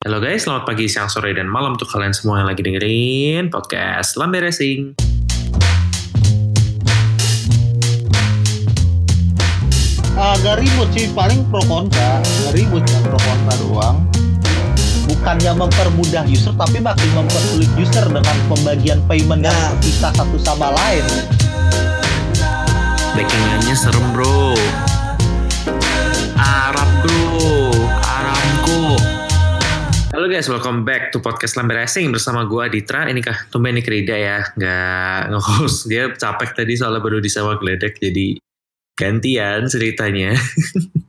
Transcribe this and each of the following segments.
Halo guys, selamat pagi, siang, sore, dan malam untuk kalian semua yang lagi dengerin podcast Lambe Racing. agak ribut sih paling pro kontra agak ribut kan pro kontra doang bukannya mempermudah user tapi makin mempersulit user dengan pembagian payment yang Nah. terpisah satu sama lain Backingannya serem bro. Halo guys, welcome back to podcast Lambe Racing bersama gua Ditra. Ini kah tumben nih Krida ya, nggak nge-host. Dia capek tadi soalnya baru disewa geledek, jadi gantian ceritanya.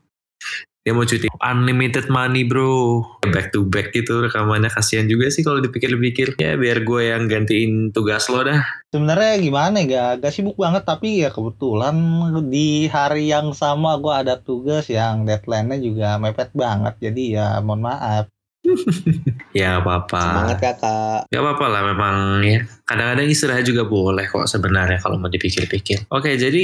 Dia mau cuti. Unlimited money bro. Back to back gitu rekamannya. Kasian juga sih kalau dipikir-pikir. Ya biar gue yang gantiin tugas lo dah. Sebenarnya gimana ya? Gak, gak sibuk banget tapi ya kebetulan di hari yang sama gua ada tugas yang deadline-nya juga mepet banget. Jadi ya mohon maaf Ya apa-apa Semangat kakak. Gak apa-apa lah memang ya. Kadang-kadang istirahat juga boleh kok sebenarnya kalau mau dipikir-pikir. Oke jadi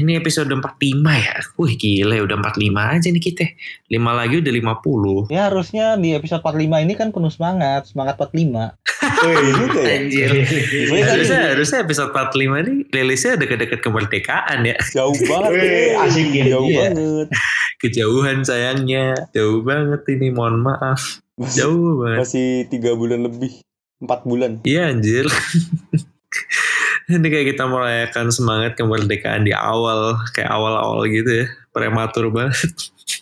ini episode 45 ya. Wih gile udah 45 aja nih kita. 5 lagi udah 50. ya harusnya di episode 45 ini kan penuh semangat semangat 45 Wih, juga ya. Anjir. Sebenarnya kan harusnya, harusnya episode 45 nih rilisnya deket-deket kemerdekaan ya. jauh banget. Wih, nih. asik ya. Jauh Iya. banget. Kejauhan sayangnya. Jauh banget ini mohon maaf. Masih, Jauh banget. masih tiga bulan lebih. Empat bulan. Iya anjir. Ini kayak kita merayakan semangat kemerdekaan di awal, kayak awal-awal gitu ya, prematur banget.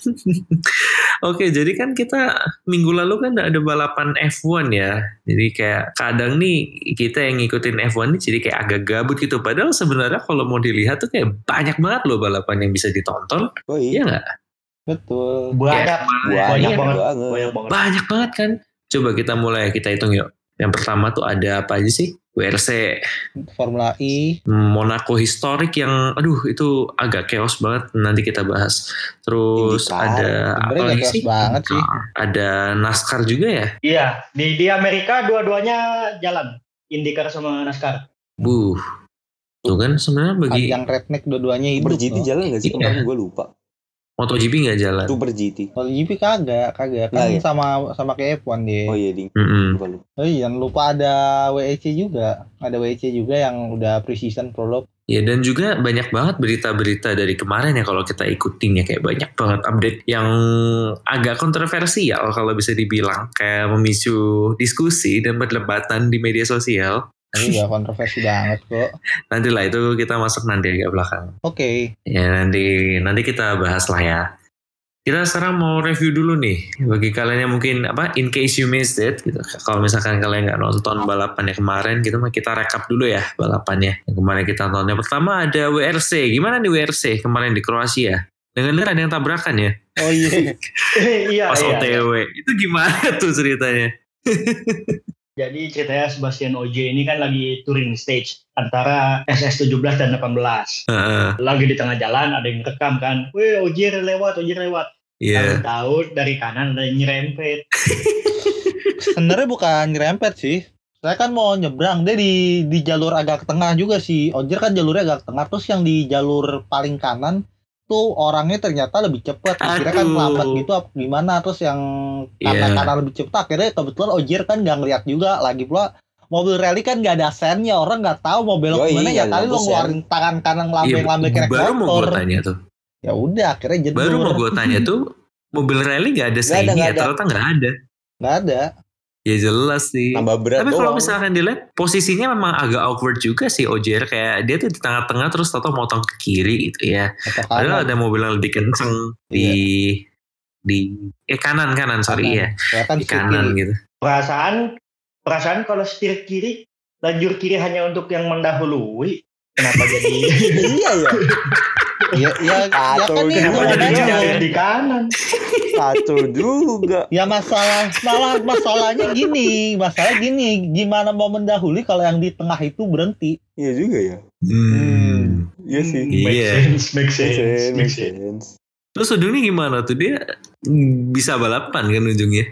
Oke, jadi kan kita minggu lalu kan ada balapan F1 ya. Jadi kayak kadang nih kita yang ngikutin F1 nih jadi kayak agak gabut gitu. Padahal sebenarnya kalau mau dilihat tuh kayak banyak banget loh balapan yang bisa ditonton. Oh Iya iya. nggak? Banyak, betul Kayak banyak iya, banget, banget. banyak banget. Banyak banget kan. Coba kita mulai kita hitung yuk. Yang pertama tuh ada apa aja sih? WRC, Formula E Monaco historik yang aduh itu agak chaos banget nanti kita bahas. Terus IndyCar. ada apa lagi sih? banget sih Ada NASCAR juga ya? Iya, di di Amerika dua-duanya jalan. IndyCar sama NASCAR. Buh. Tuh kan sebenarnya bagi yang redneck dua-duanya GT loh. jalan gak sih Iya. kemarin gue lupa. MotoGP nggak jalan. Super GT. Kalau GP kagak, kagak kan ya? sama sama kayak F1 dia. Oh iya ding. Lupa lupa. Oh iya, jangan lupa ada WEC juga. Ada WEC juga yang udah precision prolog. Ya dan juga banyak banget berita-berita dari kemarin ya kalau kita ikutin ya kayak banyak banget update yang agak kontroversial kalau bisa dibilang kayak memicu diskusi dan perdebatan di media sosial. Tapi udah kontroversi banget kok. Nanti lah itu kita masuk nanti agak belakang. Oke, Ya nanti nanti kita bahas lah ya. Kita sekarang mau review dulu nih bagi kalian yang mungkin apa in case you missed it gitu. Kalau misalkan kalian nggak nonton balapannya kemarin gitu mah kita rekap dulu ya balapannya. Yang kemarin kita nonton. Yang pertama ada WRC. Gimana nih WRC kemarin di Kroasia? Dengar-dengar ada yang tabrakan ya oh iya. iya, pas iya. OTW. Itu gimana tuh ceritanya? Jadi ceritanya Sebastian Ogier ini kan lagi touring stage antara SS17 dan 18. Heeh, Lagi di tengah jalan ada yang rekam kan. Wih, Ogier lewat, Ogier lewat. Iya. Tahu dari kanan ada yang nyerempet. Sebenarnya bukan nyerempet sih. Saya kan mau nyebrang, dia di di jalur agak ke tengah juga sih. Ojer kan jalurnya agak ke tengah, terus yang di jalur paling kanan tuh orangnya ternyata lebih cepat. Akhirnya kan lambat gitu apa gimana? Terus yang kanan Iya. kanan lebih cepat. Akhirnya kebetulan Ojer kan nggak ngeliat juga. Lagi pula mobil rally kan nggak ada sennya, orang nggak tahu mau belok Yoi, ke mana ya nggak kali lo sen. ngeluarin tangan kanan Iya, lambe-lambe kayak baru mau motor. gue tanya tuh. Ya udah akhirnya jedur. Baru mau gue tanya tuh mobil rally nggak ada ya? ada. Ternyata nggak ada. Nggak ada. Ya jelas sih. Nambah berat Tapi kalau misalkan dilihat posisinya memang agak awkward juga sih Ojer kayak dia tuh di tengah-tengah terus tato motong ke kiri gitu ya. Padahal kanan. ada mobil yang lebih kenceng di di eh kanan kanan sorry ya Ya kan di kanan kiri. gitu. Perasaan perasaan kalau setir kiri, lajur kiri hanya untuk yang mendahului. Kenapa jadi iya ya. Ya, ya, ya kan nih, juga. kenapa jadi di kanan? Kacau juga. Ya masalah, malah masalahnya gini, masalah gini, gimana mau mendahului kalau yang di tengah itu berhenti? Iya juga ya. Hmm. Iya sih. Hmm, Make Iya. sense, make Make sense, sense, make sense. sense. Terus ujungnya gimana tuh dia bisa balapan kan ujungnya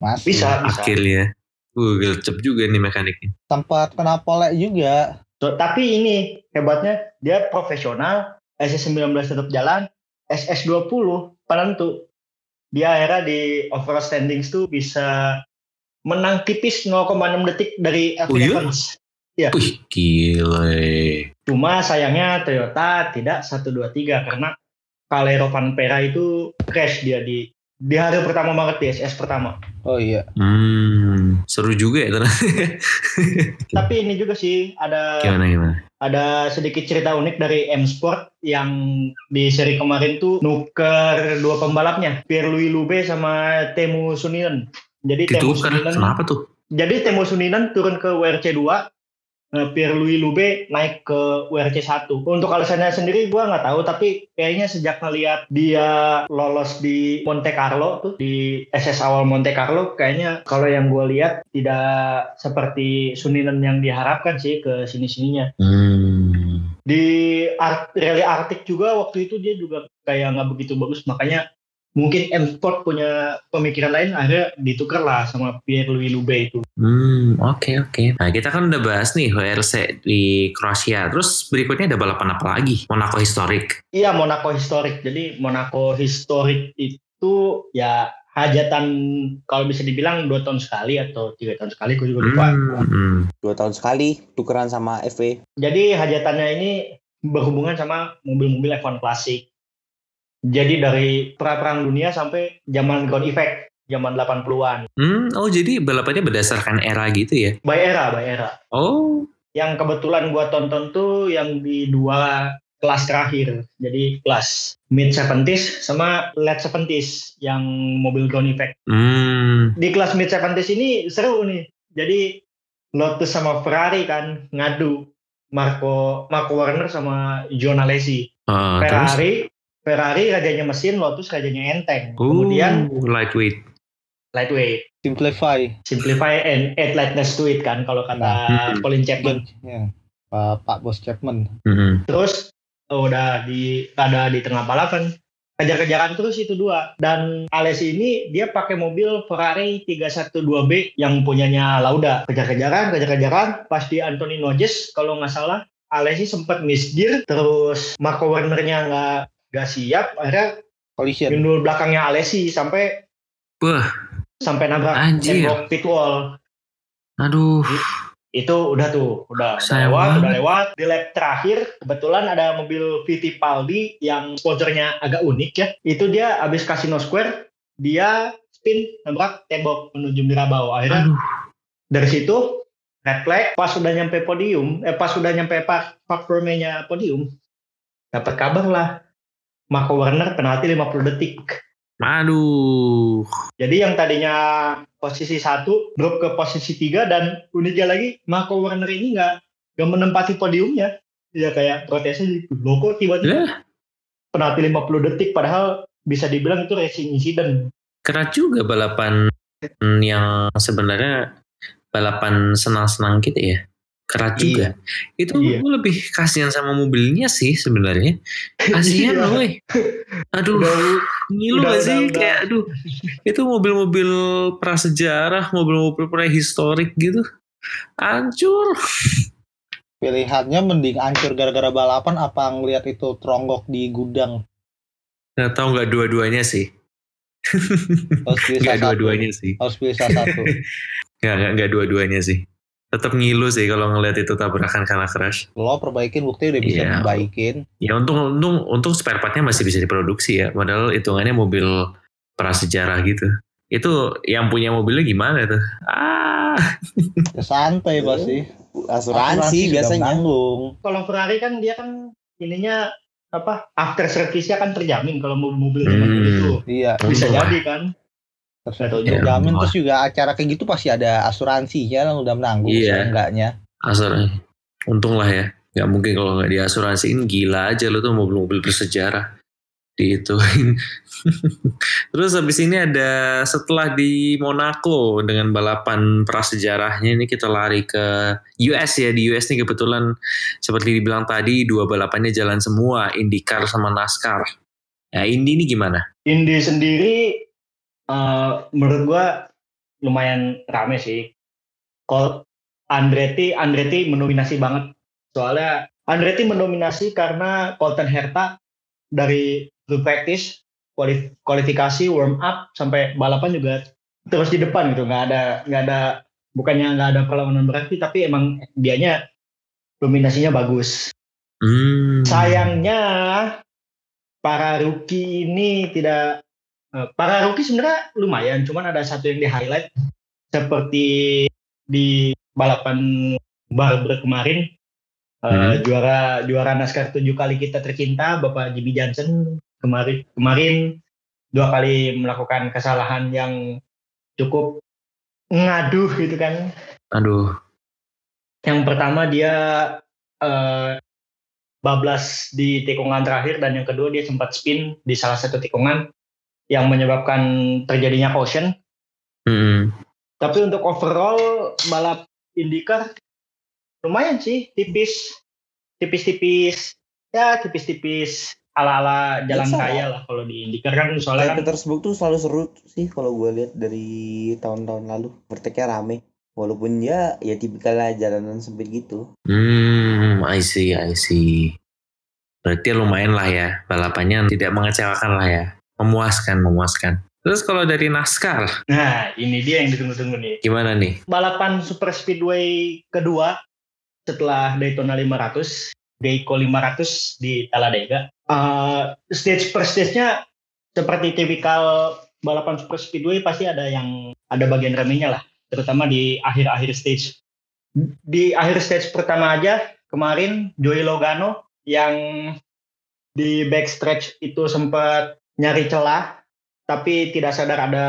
Masih. Bisa, bisa. akhirnya. Uh, gercep juga nih mekaniknya. Tempat kena polek juga. So, tapi ini hebatnya dia profesional, SS19 tetap jalan, SS20 penentu. dia akhirnya di overall standings tuh bisa menang tipis 0,6 detik dari? Evans. Wih, gile. Cuma sayangnya Toyota tidak 1 2 3 karena Calero Vanpera itu crash dia di di hari pertama banget di SS pertama. Oh iya. Hmm, seru juga ya ternyata. Tapi ini juga sih ada gimana gimana? ada sedikit cerita unik dari M Sport yang di seri kemarin tuh nuker dua pembalapnya, Pierre-Louis Lube sama Temu Suninen. Jadi Temu Suninen kenapa tuh? Jadi Temu Suninen turun ke WRC 2, eh, Pierre-Louis Lube naik ke WRC 1. Untuk alasannya sendiri gua nggak tahu, tapi kayaknya sejak ngeliat dia lolos di Monte Carlo tuh, di SS awal Monte Carlo, kayaknya kalau yang gua lihat tidak seperti Suninen yang diharapkan sih ke sini-sininya. Hmm. Di Art, rally Arctic juga waktu itu dia juga kayak nggak begitu bagus, makanya mungkin M Sport punya pemikiran lain akhirnya ditukar lah sama Pierre-Louis Lube itu. Hmm, oke oke. Nah kita kan udah bahas nih WRC di Kroasia. Terus berikutnya ada balapan apa lagi? Monaco Historic. Iya Monaco historik. Jadi Monaco historik itu ya hajatan kalau bisa dibilang dua tahun sekali atau tiga tahun sekali, gue juga lupa. Hmm, hmm. Dua tahun sekali tukeran sama FV. Jadi hajatannya ini berhubungan sama mobil-mobil F1 klasik. Jadi dari pra-perang dunia sampai zaman ground effect, zaman 80-an. Hmm, oh jadi balapannya berdasarkan era gitu ya? By era, by era. Oh, Yang kebetulan gua tonton tuh yang di dua kelas terakhir. Jadi kelas mid 70s sama late 70s yang mobil ground effect. hmm, di kelas mid 70s ini seru nih. Jadi Lotus sama Ferrari kan ngadu Marco Marco Warner sama John Alesi. uh, terus? Ferrari rajanya mesin, Lotus rajanya enteng. Uh, Kemudian lightweight. lightweight, Simplify. simplify and add lightness to it kan kalau kata Nah. Colin Chapman. Ya. Pak, Pak Bos Chapman. Hmm. Terus oh, udah di ada di tengah balapan kejar-kejaran terus itu dua dan Alesi ini dia pakai mobil Ferrari 312B yang punyanya Lauda kejar-kejaran kejar-kejaran pas di Anthony Noges kalau nggak salah Alesi sempat misgear terus Marco Werner-nya nggak nggak siap akhirnya Collision. gundul belakangnya Alesi sampai Wah, sampai nabrak Anjir. tembok pit wall aduh. itu udah tuh udah, udah Sayang lewat banget. udah lewat di lap terakhir kebetulan ada mobil Fittipaldi yang sponsornya agak unik ya itu dia abis Casino Square dia spin nabrak tembok menuju Mirabau akhirnya Aduh. dari situ red flag pas udah nyampe podium eh pas udah nyampe park park podium dapat kabar lah Marco Werner penalti 50 detik Aduh. Jadi yang tadinya posisi satu drop ke posisi tiga dan uniknya lagi Marco Werner ini nggak nggak menempati podiumnya. Ya kayak protesnya gitu. Loh kok tiba-tiba Lah, penalti 50 detik padahal bisa dibilang itu racing incident. keras juga balapan yang sebenarnya balapan senang-senang gitu ya. Keras Iya. juga. Itu Iya. gue lebih kasihan sama mobilnya sih sebenarnya. Kasihan Iya. Aduh, Udah, ngilu udah, gak sih? udah. Kayak aduh, itu mobil-mobil prasejarah, mobil-mobil prehistorik gitu. Hancur. Pilihannya mending hancur gara-gara balapan apa ngelihat itu teronggok di gudang. Gak tau nggak dua-duanya sih. Harus Nggak dua-duanya sih. Harus pilih salah satu. Nggak, nggak, nggak dua-duanya sih. Tetap ngilu sih kalau ngeliat itu tabrakan karena crash. Lo perbaikin bukti udah bisa Iya. perbaikin. Ya untung untung untung spare partnya masih bisa diproduksi ya. Padahal hitungannya mobil prasejarah gitu. Itu yang punya mobilnya gimana tuh? Ah, Ya santai pasti. Asuransi sudah biasanya. menanggung. kalau Ferrari kan dia kan ininya apa after service-nya kan terjamin kalau mobil-mobil Hmm. itu Iya. bisa jadi kan. Terus Nggak tahu ya, juga. jamin terus juga acara kayak gitu pasti ada asuransinya kan udah menanggung Iya. enggaknya. asal untung lah ya. Gak mungkin kalau nggak diasuransiin gila aja lo tuh mobil-mobil bersejarah diituin. Terus habis ini ada setelah di Monaco dengan balapan prasejarahnya ini kita lari ke US ya di US nih kebetulan seperti dibilang tadi dua balapannya jalan semua IndyCar sama NASCAR. Nah Indy ini gimana? Indy sendiri eh, menurut gua lumayan rame sih. Kalau Andretti, Andretti mendominasi banget. Soalnya Andretti mendominasi karena Colton Herta dari group practice kualif- kualifikasi warm up sampai balapan juga terus di depan gitu nggak ada nggak ada bukannya nggak ada perlawanan berarti tapi emang dianya dominasinya bagus Hmm. sayangnya para rookie ini tidak para rookie sebenarnya lumayan cuman ada satu yang di highlight seperti di balapan Barber kemarin eh, Hmm. juara juara NASCAR tujuh kali kita tercinta Bapak Jimmy Johnson kemarin kemarin dua kali melakukan kesalahan yang cukup ngaduh gitu kan Aduh. yang pertama dia eh, bablas di tikungan terakhir dan yang kedua dia sempat spin di salah satu tikungan yang menyebabkan terjadinya caution. Hmm. Tapi untuk overall balap IndyCar lumayan sih, tipis, tipis-tipis, ya tipis-tipis ala-ala jalan Biasa. kaya lah kalau di IndyCar kan soalnya kan Petersburg tuh selalu seru sih kalau gue lihat dari tahun-tahun lalu. Verteknya rame. Walaupun ya ya tipikalnya jalanan sempit gitu. Hmm, I see, I see. Berarti lumayan lah ya, balapannya tidak mengecewakan lah ya. Memuaskan, memuaskan. Terus kalau dari NASCAR, nah ini dia yang ditunggu-tunggu nih. gimana nih? balapan super speedway kedua setelah Daytona 500, Geico 500 di Talladega. Uh, stage per stage-nya seperti tipikal balapan super speedway pasti ada yang ada bagian remenya lah, terutama di akhir-akhir stage. Di akhir stage pertama aja kemarin Joey Logano yang di backstretch itu sempat nyari celah tapi tidak sadar ada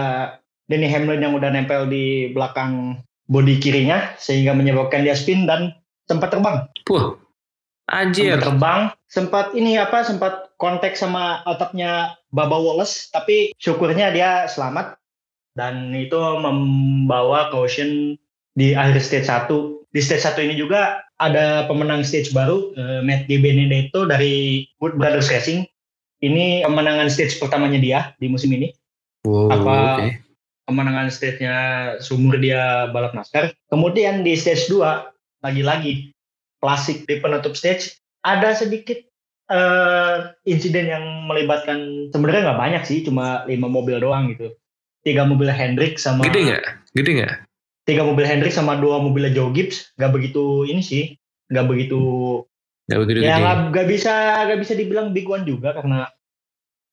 Denny Hamlin yang udah nempel di belakang bodi kirinya sehingga menyebabkan dia spin dan sempat terbang. Puh, anjir. Sempat terbang, sempat ini apa sempat kontak sama otaknya Baba Wallace tapi syukurnya dia selamat dan itu membawa caution di akhir stage 1. Di stage 1 ini juga ada pemenang stage baru eh, Matt Di Benedetto dari Wood Brothers Racing. Ini kemenangan stage pertamanya dia di musim ini Wow, Apa- oke. kemenangan stage-nya sumur dia balap NASCAR. Kemudian di stage 2 lagi-lagi klasik di penutup stage ada sedikit eh, insiden yang melibatkan sebenarnya nggak banyak sih cuma lima mobil doang gitu. Tiga mobil Hendrick sama Gede nggak? Gede nggak? tiga mobil Hendrick sama dua mobil Joe Gibbs nggak begitu ini sih nggak begitu Nggak begitu ya nggak nggak bisa nggak bisa dibilang big one juga karena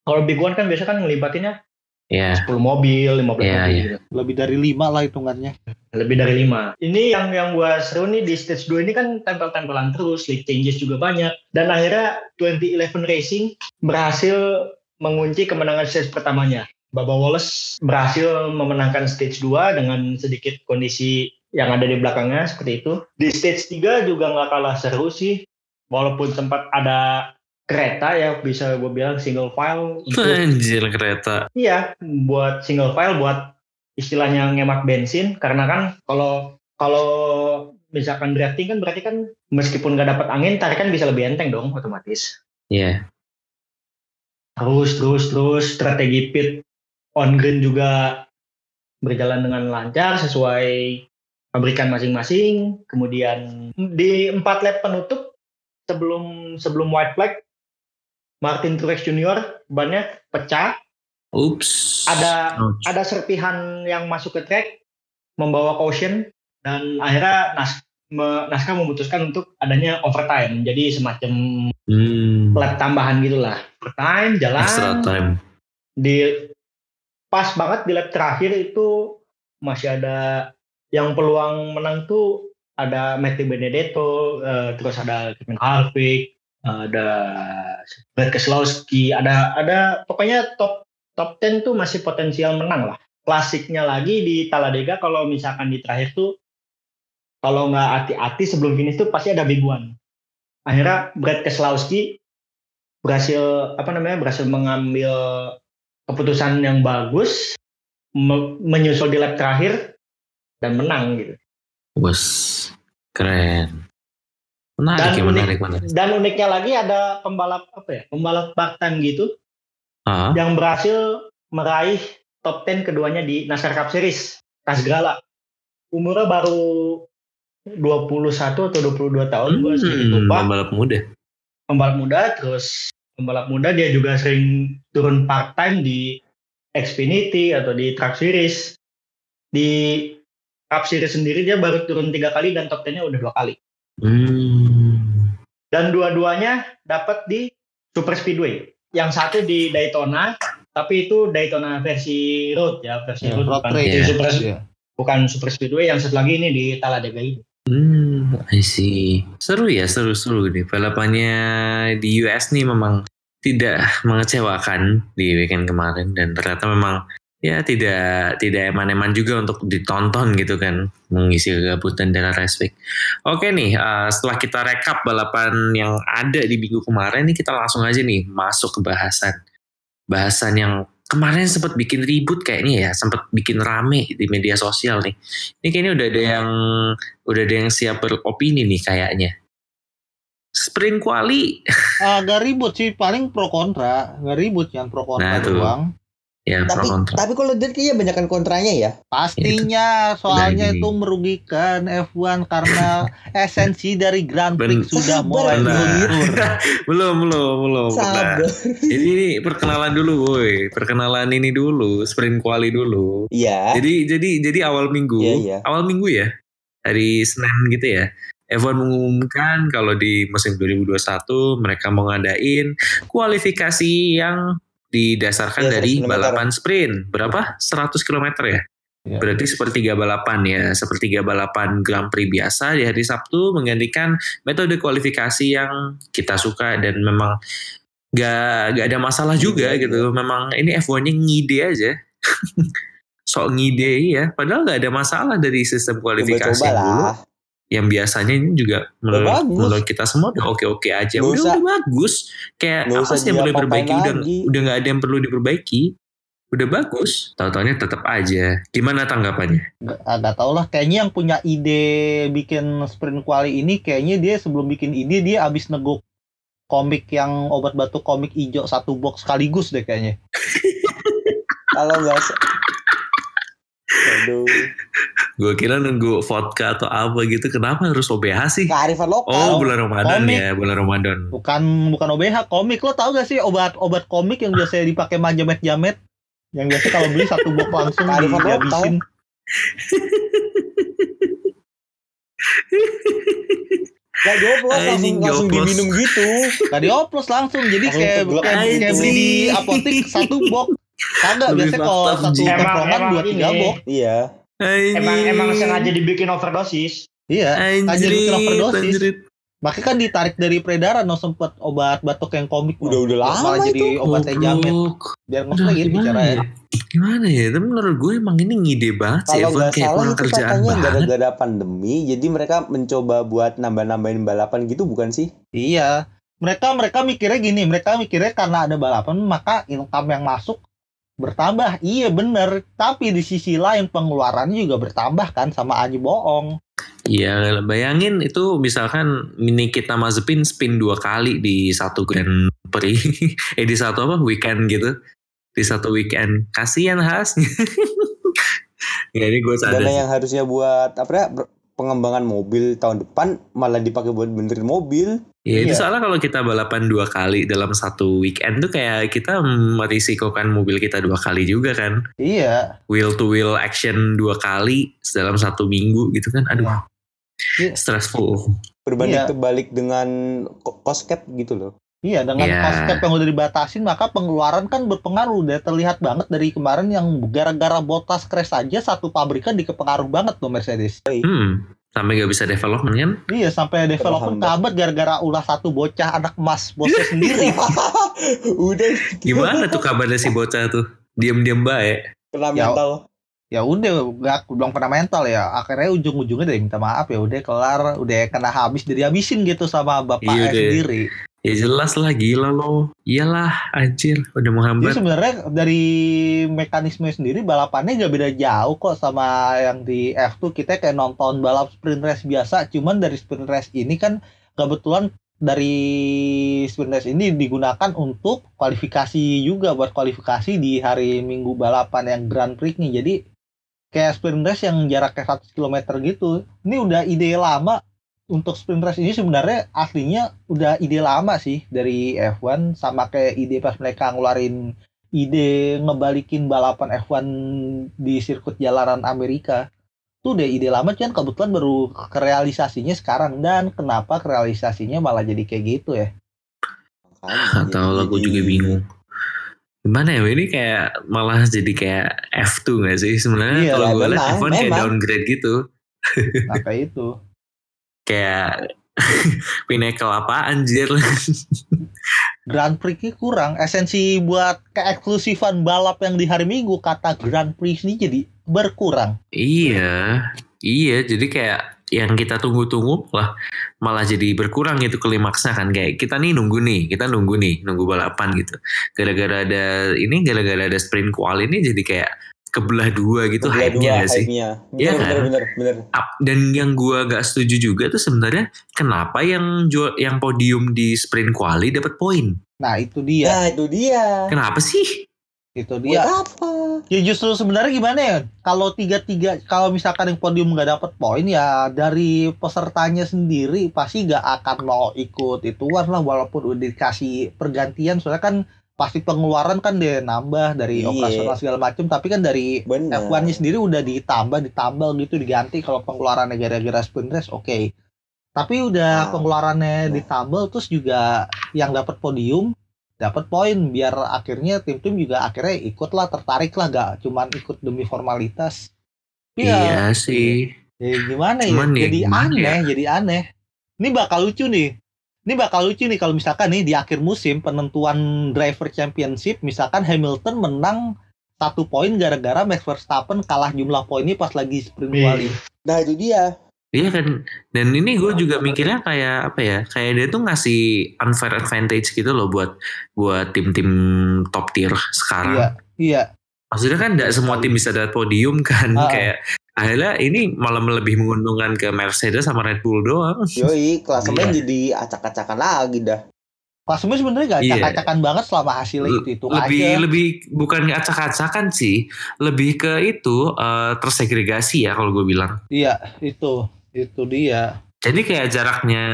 kalau big one kan biasa kan ngelibatinnya Ya, 10 mobil 15 Iya, mobil iya. gitu. Lebih dari lima lah hitungannya. lebih dari lima. Ini yang yang gua seru nih di stage 2 ini kan tempel-tempelan terus, lead changes juga banyak. Dan akhirnya 2011 Racing berhasil mengunci kemenangan stage pertamanya. Baba Wallace berhasil memenangkan stage 2 dengan sedikit kondisi yang ada di belakangnya seperti itu. Di stage 3 juga nggak kalah seru sih. Walaupun sempat ada kereta ya bisa gue bilang single file untuk anjir kereta. Iya, buat single file, buat istilahnya ngemak bensin. Karena kan kalau kalau misalkan drafting kan berarti kan meskipun nggak dapat angin, tarikan bisa lebih enteng dong otomatis. Iya. Terus terus terus strategi pit on green juga berjalan dengan lancar sesuai pabrikan masing-masing. Kemudian di empat lap penutup sebelum sebelum white flag, Martin Truex Jr. bannya pecah Ups. ada Ouch. ada serpihan yang masuk ke track membawa caution dan akhirnya Nas me- NASCAR memutuskan untuk adanya overtime jadi semacam Hmm. lap tambahan gitulah overtime jalan Extra time. di pas banget di lap terakhir itu masih ada yang peluang menang tuh ada Matthew Benedetto eh, terus ada Kevin Harvick ada Brad Keselowski ada ada pokoknya top top 10 tuh masih potensial menang lah. Klasiknya lagi di Talladega kalau misalkan di terakhir tuh kalau nggak hati-hati sebelum finish tuh pasti ada big one. Akhirnya Brad Keselowski berhasil apa namanya berhasil mengambil keputusan yang bagus me- menyusul di lap terakhir dan menang gitu Bos. Keren. Menarik Dan ya, unik- menarik, menarik. dan uniknya lagi ada pembalap apa ya pembalap part time gitu Ah, yang berhasil meraih top 10 keduanya di NASCAR Cup Series Kasgrala umurnya baru 21 atau 22 tahun gue sedikit hmm, lupa pembalap muda. pembalap muda terus pembalap muda dia juga sering turun part time di Xfinity atau di Truck Series. Di Cup Series sendiri dia baru turun tiga kali dan top 10-nya udah dua kali. Hmm. Dan dua-duanya dapat di Super Speedway. Yang satu di Daytona, tapi itu Daytona versi road ya, versi Ya, road, road bukan, race. Iya. super, Iya. bukan Super Speedway. Yang satu lagi ini di Talladega ini. Hmm, I see. Seru ya, seru-seru nih. Balapannya di US nih memang tidak mengecewakan di weekend kemarin dan ternyata memang ya tidak tidak eman-eman juga untuk ditonton gitu kan mengisi kegabutan race week. Oke nih, eh, setelah kita rekap balapan yang ada di minggu kemarin nih kita langsung aja nih masuk ke bahasan bahasan yang kemarin sempat bikin ribut kayaknya ya, sempat bikin rame di media sosial nih. Ini kayaknya udah ada yang udah ada yang siap beropini nih kayaknya. Sprint quali Agak ribut sih, paling pro kontra, nggak ribut yang pro kontra Nah, tuh. doang. Ya pro Tapi kontra. tapi kalau dia kayaknya banyakan kontranya ya. Pastinya, soalnya Dari- itu merugikan F1 karena esensi dari Grand Prix Ben- sudah mulai luntur. belum belum belum. Sabar. Nah, Jadi ini perkenalan dulu, woi. Perkenalan ini dulu, sprint quali dulu. Iya. Jadi jadi jadi awal minggu, Iya, iya. awal minggu ya, hari Senin gitu ya. F1 mengumumkan kalau di musim 2021 mereka mau ngadain kualifikasi yang didasarkan Iya, 100 dari balapan sprint. Berapa? 100 km ya? Iya. Berarti sepertiga balapan ya, sepertiga balapan Grand Prix biasa di hari Sabtu menggantikan metode kualifikasi yang kita suka dan memang gak, gak ada masalah juga Iya, gitu. Memang ini F1-nya ngide aja. Sok ngide ya, padahal gak ada masalah dari sistem kualifikasi Coba-coba yang dulu. lah. Yang biasanya ini juga menurut, menurut kita semua udah oke-oke aja. Nggak Udah, usah- udah bagus. Kayak nggak apa sih yang perlu diperbaiki? Udah, lagi. udah gak ada yang perlu diperbaiki. Udah bagus. Tahu-taunya tetap aja. Gimana tanggapannya? Agak tau lah, kayaknya yang punya ide bikin sprint quali ini, kayaknya dia sebelum bikin ide dia abis neguk komik yang obat batuk komik hijau satu box sekaligus deh kayaknya. Kalau nggak Aduh. Gue kira nunggu vodka atau apa gitu. Kenapa harus OBH sih? Kearifan lokal. Oh, bulan Ramadan komik. ya, bulan Ramadan. Bukan bukan OBH komik lo tau gak sih obat-obat komik yang biasanya dipakai majamet-jamet yang biasa kalau beli satu box langsung Kearifan lokal. dihabisin. Gak dioplos langsung, langsung dioplos. diminum gitu. Gak dioplos langsung jadi Langsung kayak, kayak, kayak beli di apotek satu box. Kagak biasanya kalau satu tongkrongan dua tiga ini. box. Iya. Emang emang sengaja dibikin overdosis. Iya. Anjir, Anjrit, bikin overdosis. anjrit. Makanya kan ditarik dari peredaran no sempet obat batuk yang komik. no. Udah- udah lama Malah jadi itu. obatnya jamet. Goblok. Biar Udah, nggak gitu gimana caranya. ya? Gimana ya? Tapi menurut gue emang ini ngide banget sih. Kalau nggak kayak salah itu kerjaan katanya gara-gara pandemi, jadi mereka mencoba buat nambah-nambahin balapan gitu bukan sih? Iya. Mereka mereka mikirnya gini, mereka mikirnya karena ada balapan maka income yang masuk bertambah. Iya bener. Tapi di sisi lain pengeluarannya juga bertambah kan sama Aji bohong. Iya, bayangin itu misalkan Nikita Mazepin spin dua kali di satu Grand Prix, eh di satu apa weekend gitu, di satu weekend. Kasihan Has. ya ini gue sadar. Dana yang harusnya buat apa ya pengembangan mobil tahun depan malah dipakai buat benerin mobil. Ya itu Iya. soalnya kalau kita balapan dua kali dalam satu weekend tuh kayak kita merisikokan mobil kita dua kali juga kan. Iya. Wheel to wheel action dua kali dalam satu minggu gitu kan. Aduh, Iya. stressful. Berbanding Iya. terbalik dengan cost cap gitu loh. Iya dengan Iya. cost cap yang udah dibatasin maka pengeluaran kan berpengaruh. Udah terlihat banget dari kemarin yang gara-gara botas crash aja satu pabrikan dikepengaruh banget tuh Mercedes. Hmm, sampai gak bisa development kan? Iya sampai developer Terhambat. kabat gara-gara ulah satu bocah anak emas bosnya sendiri. Udah Gimana tuh kabarnya si bocah tuh? Diam-diam baik. kena Ya, mental. ya udah nggak belum pernah mental ya akhirnya ujung-ujungnya dari minta maaf ya udah kelar udah kena habis dari habisin gitu sama bapaknya Iya, udah. sendiri Ya jelas lah gila lo. Iyalah anjir udah jadi menghambat. sebenarnya dari mekanisme sendiri balapannya gak beda jauh kok sama yang di F2 kita kayak nonton balap sprint race biasa cuman dari sprint race ini kan kebetulan dari sprint race ini digunakan untuk kualifikasi juga buat kualifikasi di hari Minggu balapan yang Grand Prix nih jadi kayak sprint race yang jaraknya 100 km gitu ini udah ide lama untuk sprint race ini sebenarnya aslinya udah ide lama sih dari F1 sama kayak ide pas mereka ngeluarin ide ngebalikin balapan F1 di sirkuit jalanan Amerika. Itu udah ide lama cuman kebetulan baru kerealisasinya sekarang dan kenapa kerealisasinya malah jadi kayak gitu ya. Atau jadi- aku juga bingung. Gimana ya ini kayak malah jadi kayak F2 gak sih sebenarnya Iya, kalau gue lihat memang, F1 kayak downgrade gitu Nah kayak itu. Kayak pinnacle apa anjir Grand Prix-nya kurang. Esensi buat keeksklusifan balap yang di hari Minggu kata Grand Prix ini jadi berkurang. iya iya jadi kayak yang kita tunggu-tunggu lah malah jadi berkurang gitu klimaksnya kan kayak kita nih nunggu nih kita nunggu nih nunggu balapan gitu gara-gara ada ini gara-gara ada sprint qual ini jadi kayak kebelah dua gitu hype-nya dua gak sih hype-nya. Iya Bener, kan? bener, bener, bener. Dan yang gua gak setuju juga tuh sebenarnya kenapa yang jual yang podium di sprint quali dapat poin Nah itu dia. Nah itu dia. kenapa sih Itu Buat dia. apa? Ya justru sebenarnya gimana ya? Kalau tiga tiga, kalau misalkan yang podium nggak dapat poin ya dari pesertanya sendiri pasti nggak akan mau ikut ituan lah walaupun udah dikasih pergantian soalnya kan pasti pengeluaran kan dia nambah dari Iya. operasional segala macam tapi kan dari Bener. F1-nya sendiri udah ditambah ditambah gitu diganti. Kalau pengeluarannya gara-gara sprint race oke. Tapi udah Nah. pengeluarannya Nah. ditambah terus juga yang dapat podium dapat poin. Biar akhirnya tim-tim juga akhirnya ikut lah tertarik lah gak cuman ikut demi formalitas. Tapi ya, iya sih. Ya gimana ya? Cuman ya jadi gimana aneh jadi aneh. Ini bakal lucu nih ini bakal lucu nih kalau misalkan nih di akhir musim penentuan driver championship misalkan Hamilton menang satu poin gara-gara Max Verstappen kalah jumlah poinnya pas lagi sprint Iya. quali. Nah itu dia. Iya kan, dan ini gue juga mikirnya kayak apa ya, kayak dia tuh ngasih unfair advantage gitu loh buat buat tim-tim top tier sekarang. Iya, iya. Maksudnya kan tidak semua tim bisa dapat podium kan, Ah. kayak akhirnya ini malah lebih menguntungkan ke Mercedes sama Red Bull doang. Yoi klasemen Iya. jadi acak-acakan lagi dah. Klasemen sebenarnya gak Iya. acak-acakan banget selama hasilnya itu itu lebih aja. lebih bukan acak-acakan sih, lebih ke itu eh, tersegregasi ya kalau gue bilang. Iya, itu itu dia. Jadi kayak jaraknya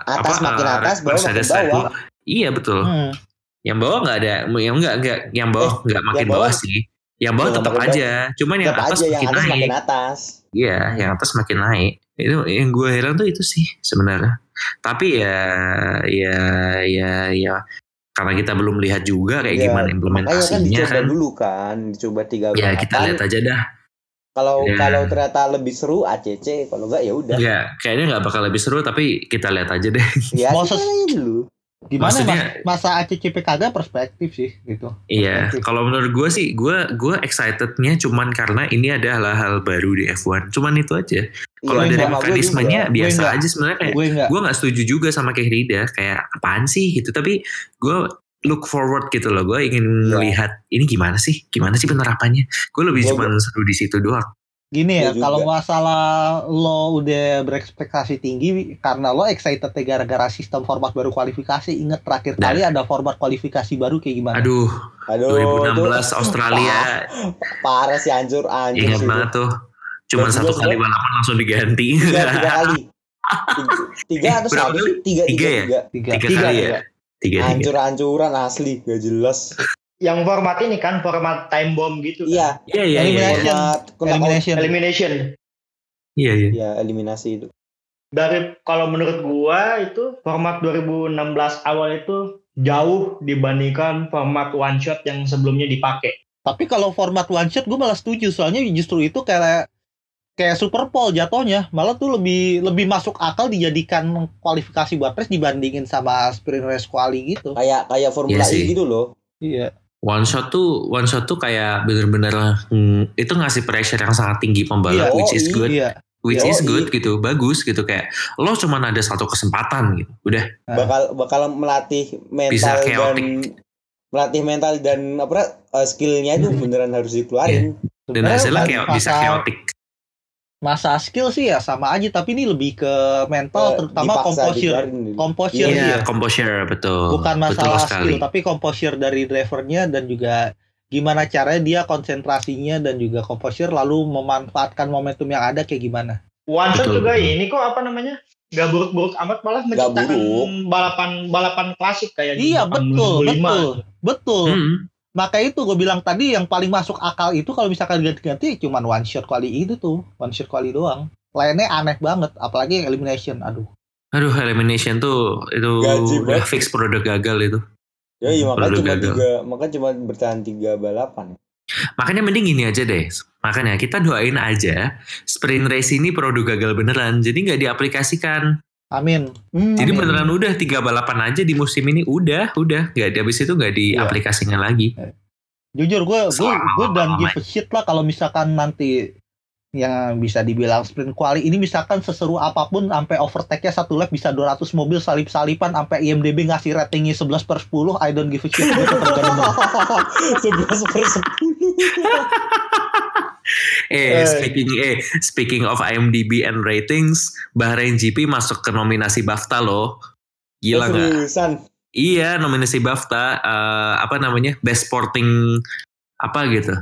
Atas makin eh, atas, bawah makin Mercedes bawah. Iya betul. Hmm. Yang bawah nggak ada, yang enggak enggak, yang bawah nggak makin Eh, yang bawah- bawah sih. Yang bawah Iya, tetap aja, cuman yang atas aja yang makin atas naik. makin atas. Iya, yang atas makin naik. Itu yang gue heran tuh itu sih sebenarnya. Tapi ya, ya, ya, ya, karena kita belum lihat juga kayak Iya, gimana kan implementasinya dicoba kan. dulu kan, dicoba tiga Ya kita balapan. lihat aja dah. Kalau Ya. kalau ternyata lebih seru ACC, kalau enggak ya udah. Ya, kayaknya nggak bakal lebih seru, tapi kita lihat aja deh. Ya Mau kita ses- aja dulu. Gimana Maksudnya- mas, masa ACCP kagak perspektif sih gitu. Iya, kalau menurut gue sih, gue gue excitednya cuman karena ini adalah hal baru di F1. Cuman itu aja. Kalau Iya, dari mekanismenya juga. biasa Gue aja sebenarnya kayak Gue gue nggak setuju juga sama kayak Rida kayak apaan sih gitu tapi gue look forward gitu loh gue ingin Iya. melihat ini gimana sih gimana sih penerapannya gue lebih Gua- cuma seru di situ doang Gini ya, Gua juga. kalau masalah lo udah berekspektasi tinggi karena lo excited gara-gara sistem format baru kualifikasi, inget terakhir Nah. kali ada format kualifikasi baru kayak gimana? aduh Aduh, 2016 tuh Australia parah sih hancur hancur ingat sih. banget tuh cuma Dan satu juga kali balapan langsung diganti Tiga, tiga kali. Tiga, tiga atau Berapa satu? kali? Tiga, Tiga tiga, ya? tiga. Tiga, tiga kali ya tiga tiga Hancur-hancuran asli, gak jelas. Yang format ini kan format time bomb gitu. kan? Iya, iya iya iya Elimination. format kena Elimination. Elimination. iya iya Ya, eliminasi itu. Dari kalau menurut gua itu format 2016 awal itu jauh dibandingkan format one shot yang sebelumnya dipakai. Tapi kalau format one shot gue malah setuju soalnya justru itu kayak kayak Super Bowl jatuhnya malah tuh lebih lebih masuk akal dijadikan kualifikasi buat race dibandingin sama sprint race quali gitu. Kayak kayak Formula Iya. E gitu loh. Iya. One shot tuh one shot tuh kayak bener-bener hmm, itu ngasih pressure yang sangat tinggi pembalap Iya. which is Oh, good Iya. which Yoi. is good gitu bagus gitu kayak lo cuman ada satu kesempatan gitu udah. Bakal bakal melatih Bisa mental dan chaotic. melatih mental dan apa uh, skillnya itu beneran harus dikeluarin. dan Sebenarnya hasilnya kayak bisa chaotic Masa skill sih ya sama aja tapi ini lebih ke mental Eh, terutama composure. dikeluarin. Composure Iya, dia. Iya, composure betul. bukan betul masalah sekali. skill tapi composure dari drivernya dan juga gimana caranya dia konsentrasinya dan juga composure lalu memanfaatkan momentum yang ada kayak gimana One shot Betul, juga betul. ini kok apa namanya? nggak buruk-buruk amat malah menciptakan balapan balapan klasik kayak di Iya betul, 2005. betul, betul. Hmm. Maka itu gue bilang tadi yang paling masuk akal itu kalau misalkan ganti-ganti cuman one shot kali itu tuh, one shot kali doang. Lainnya aneh banget, apalagi yang elimination. Aduh. Aduh, elimination tuh itu Gaji udah banget. fix produk gagal itu. Ya iya makanya cuma gagal. tiga, makanya cuma bertahan tiga balapan. Makanya mending gini aja deh. Makanya kita doain aja sprint race ini produk gagal beneran. Jadi nggak diaplikasikan. Amin. Hmm. Jadi Amin. beneran udah tiga balapan aja di musim ini udah, udah. Nggak habis itu nggak diaplikasikan lagi. Jujur gue gue gue dan give a shit lah kalau misalkan nanti yang bisa dibilang sprint quali ini misalkan seseru apa pun sampai overtake-nya satu lap bisa 200 mobil salip-salipan sampai IMDB ngasih ratingnya 11 per 10 I don't give a shit gue tetap gak demen. Sebelas per sepuluh. Eh, Eh. speaking eh speaking of IMDb and ratings, Bahrain GP masuk ke nominasi BAFTA loh. Gila nggak? Seriusan. Iya, nominasi BAFTA eh, apa namanya? Best Sporting apa gitu.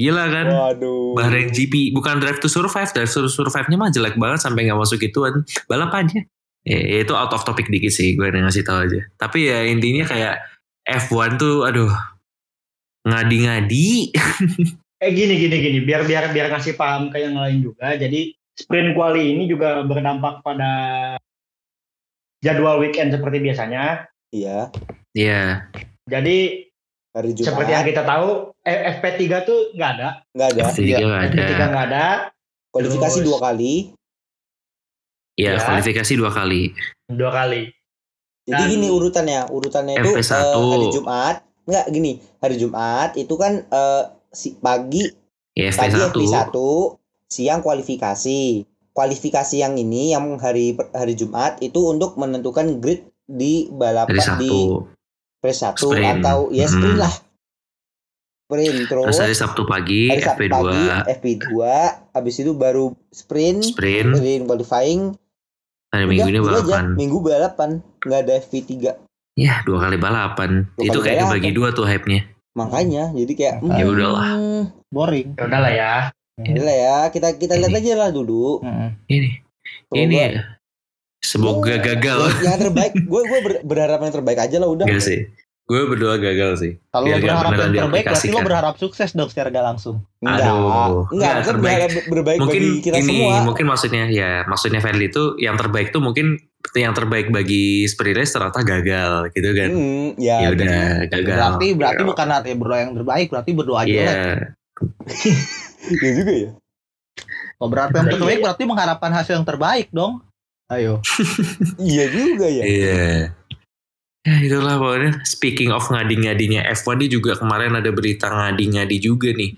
Gila kan? Waduh. Bahrain GP bukan Drive to Survive, Drive to Survive-nya mah jelek banget sampai nggak masuk gituan. Balapannya. Ya, itu out of topic dikit sih, gue ngasih tahu aja. Tapi ya intinya kayak F1 tuh, aduh, ngadi-ngadi. Eh gini gini gini, biar biar biar ngasih paham ke yang lain juga. Jadi sprint quali ini juga berdampak pada jadwal weekend seperti biasanya. Iya. Iya, Jadi Hari Jumat. seperti yang kita tahu, eh, FP3 tuh nggak ada. Nggak ada. F3 nggak ada. FP3 nggak ada. Kualifikasi Terus. dua kali. Iya, Ya. kualifikasi dua kali. Dua kali. Jadi Dan- gini urutannya, urutannya itu FP1. eh, hari Jumat. Enggak gini, hari Jumat itu kan eh, si pagi Ya, pagi FP1. FP1, siang kualifikasi. Kualifikasi yang ini yang hari hari Jumat itu untuk menentukan grid di balapan Hari di race 1 Sprint. atau ya sprint Hmm. lah. Sprint terus, Terus hari Sabtu pagi, hari Sabtu FP2. pagi FP2, habis itu baru sprint, Sprint. sprint qualifying. Hari Minggu ini itu aja. balapan. Minggu balapan, nggak ada FP3. Ya, dua kali balapan. Dua itu kali kayak balapan. kebagi dua tuh hype-nya. Makanya jadi kayak Ya udahlah. hmm, boring. Ya udahlah ya. Udah ya, kita kita lihat aja lah dulu. Ini, Semoga- ini semoga Ya, gagal. Yang, yang terbaik, gue gue berharap yang terbaik aja lah udah. Enggak sih. Gue berdoa gagal sih. Kalau lo berharap yang terbaik berarti lo diaplikasikan. berharap sukses dong secara gak langsung. Enggak, Aduh, enggak, enggak, kita terbaik. berharap berbaik mungkin bagi kita ini semua. mungkin maksudnya ya maksudnya Fadli itu yang terbaik tuh mungkin yang terbaik bagi race ternyata gagal gitu kan. Hmm, ya, ya udah gagal. Berarti berarti Ya. bukan artinya berdoa yang terbaik, berarti berdoa Iya. jelek. ya juga ya. Oh, berarti yang Iya. terbaik berarti mengharapkan hasil yang terbaik dong. Ayo. Iya juga ya. Iya. Ya itulah pokoknya speaking of ngadi-ngadinya F1 ini juga kemarin ada berita ngadi-ngadi juga nih.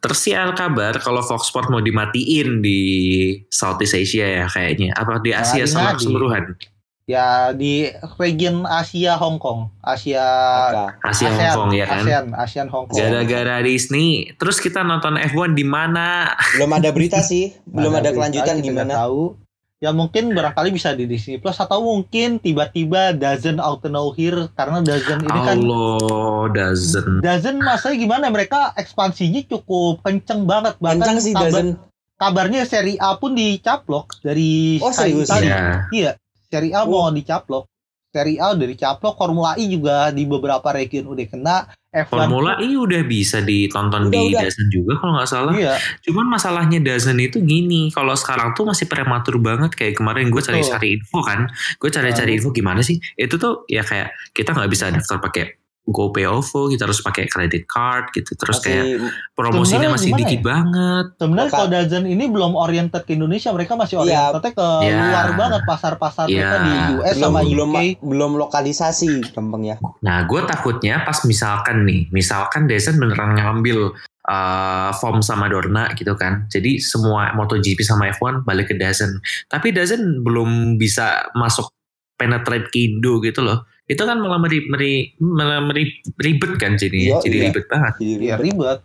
Tersiar kabar kalau Fox Sport mau dimatiin di Southeast Asia ya kayaknya. Apa di Asia sama Ngadi-ngadi. keseluruhan? Ya di region Asia Hong Kong, Asia Asia ASEAN, Hong Kong ya kan? ASEAN, ASEAN Hong Kong. Gara-gara Disney, terus kita nonton F1 di mana? belum ada berita sih, belum ada berita, kelanjutan gimana. Tahu. Ya mungkin barangkali bisa di Disney Plus atau mungkin tiba-tiba Dazen out of nowhere karena Dazen ini kan Allah doesn't. Dazen masanya gimana mereka ekspansinya cukup kenceng banget bahkan Kencang sih kabar- Dazen. kabarnya seri A pun dicaplok dari Oh, Sky serius Italia. Ya. Iya, seri A Oh. mau dicaplok. Seri A udah dicaplok, Formula E juga di beberapa region udah kena. F1 Formula E udah bisa ditonton Udah, di udah. Dazen juga kalau nggak salah. Iya, Cuman masalahnya Dazen itu gini, kalau sekarang tuh masih prematur banget kayak kemarin gue cari-cari info kan, gue cari-cari info gimana sih? Itu tuh ya kayak kita nggak bisa daftar pakai GoPay OVO, kita harus pakai credit card gitu, terus kayak Masih promosinya Sebenarnya masih dikit ya? banget. sebenarnya kalau Dazen ini belum oriented ke Indonesia, mereka masih Iya. orientednya ke Iya. luar banget pasar-pasar mereka Iya. di US belum sama belum UK. belum lokalisasi gampangnya. Nah, gue takutnya pas misalkan nih, misalkan Dazen beneran ngambil uh, form sama Dorna gitu kan. Jadi semua MotoGP sama F1 balik ke Dazen. Tapi Dazen belum bisa masuk penetrate ke Indo gitu loh. Itu kan malah meri, meri, malah meri- ribet kan jadinya. Iya, Jadi iya. ribet banget. Jadi Iya ribet,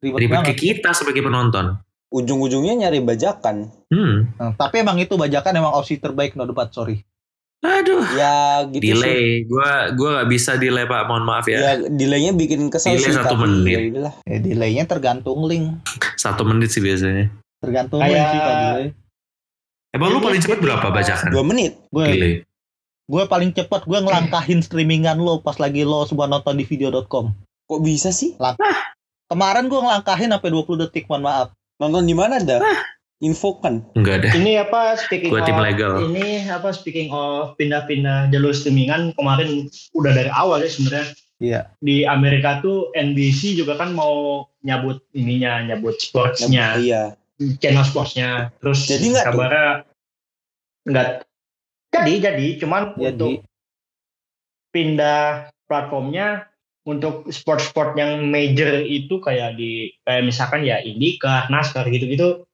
ribet, Ribet ke banget. kita sebagai penonton. ujung-ujungnya nyari bajakan. Hmm. Nah, tapi emang itu bajakan emang opsi terbaik no debat sorry. Aduh. Ya gitu sih. delay. Gua gua nggak bisa delay Pak. Mohon maaf ya. Ya delaynya bikin kesel Delay sih satu menit. ya. Eh, delaynya tergantung link, Satu menit sih biasanya. tergantung Kayak- link sih kalau delay. Emang lu paling cepat berapa bacakan? Dua menit. Gue Gile. Gue paling cepet gue ngelangkahin streamingan lo pas lagi lo semua nonton di video.com. Kok bisa sih? Kemarin gue ngelangkahin sampai 20 detik, mohon maaf. Nonton di mana dah? Info kan. Enggak deh. Ini apa speaking Gua of tim legal. ini apa speaking of pindah-pindah jalur streamingan kemarin udah dari awal ya sebenarnya Iya. di Amerika tuh NBC juga kan mau nyabut ininya nyabut sportsnya Iya. channel sportsnya terus Jadi tuh? kabarnya nggak jadi jadi cuman Jadi untuk pindah platformnya untuk sport-sport yang major itu kayak di kayak misalkan ya IndyCar, NASCAR gitu-gitu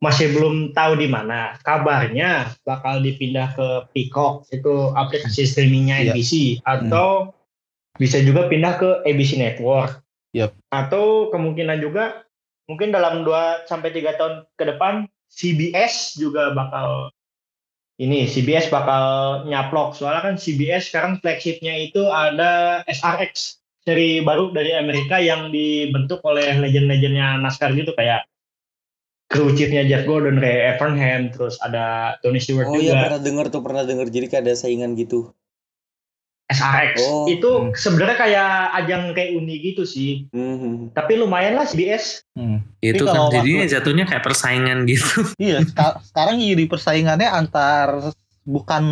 masih belum tahu di mana. Kabarnya bakal dipindah ke Peacock itu aplikasi streamingnya Iya. NBC atau bisa juga pindah ke ABC Network. Yap. Atau kemungkinan juga mungkin dalam 2 sampai 3 tahun ke depan CBS juga bakal ini CBS bakal nyaplok. Soalnya kan CBS sekarang flagshipnya itu ada SRX seri baru dari Amerika yang dibentuk oleh legend-legendnya NASCAR gitu kayak crew chiefnya Jeff Gordon kayak Evernham terus ada Tony Stewart Oh iya juga. pernah denger tuh pernah denger. Jadi kayak ada saingan gitu. SRX Oh, itu hmm. sebenarnya kayak ajang kayak uni gitu sih Hmm. tapi lumayan lah CBS hmm. Itu Tapi kan jadinya waktu- jatuhnya kayak persaingan gitu. Iya, seka- sekarang jadi persaingannya antar bukan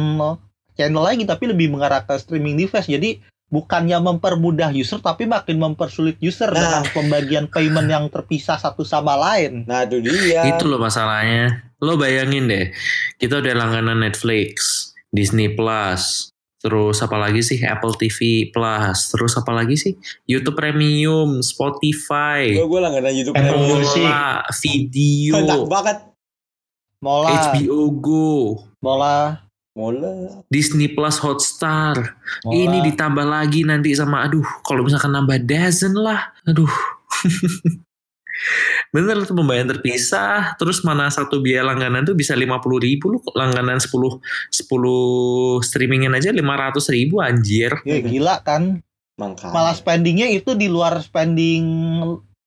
channel lagi tapi lebih mengarah ke streaming device. Jadi bukannya mempermudah user tapi makin mempersulit user Nah. dengan pembagian payment yang terpisah satu sama lain. Nah itu dia. Itu loh masalahnya. Lo bayangin deh, kita udah langganan Netflix, Disney Plus, terus apa lagi sih Apple TV Plus, terus apa lagi sih YouTube Premium, Spotify, Gue gue langganan YouTube Apple Premium. Music. Video, Enak banget. Mola, HBO Go, mola, Mola. Disney Plus Hotstar. mola. Ini ditambah lagi nanti sama aduh kalau misalkan nambah dozen lah. Aduh. Bener tuh pembayaran terpisah, terus mana satu biaya langganan tuh bisa 50 ribu lu langganan 10 10 streamingan aja 500 ribu anjir. Ya, gila kan. Makanya. Malah spendingnya itu di luar spending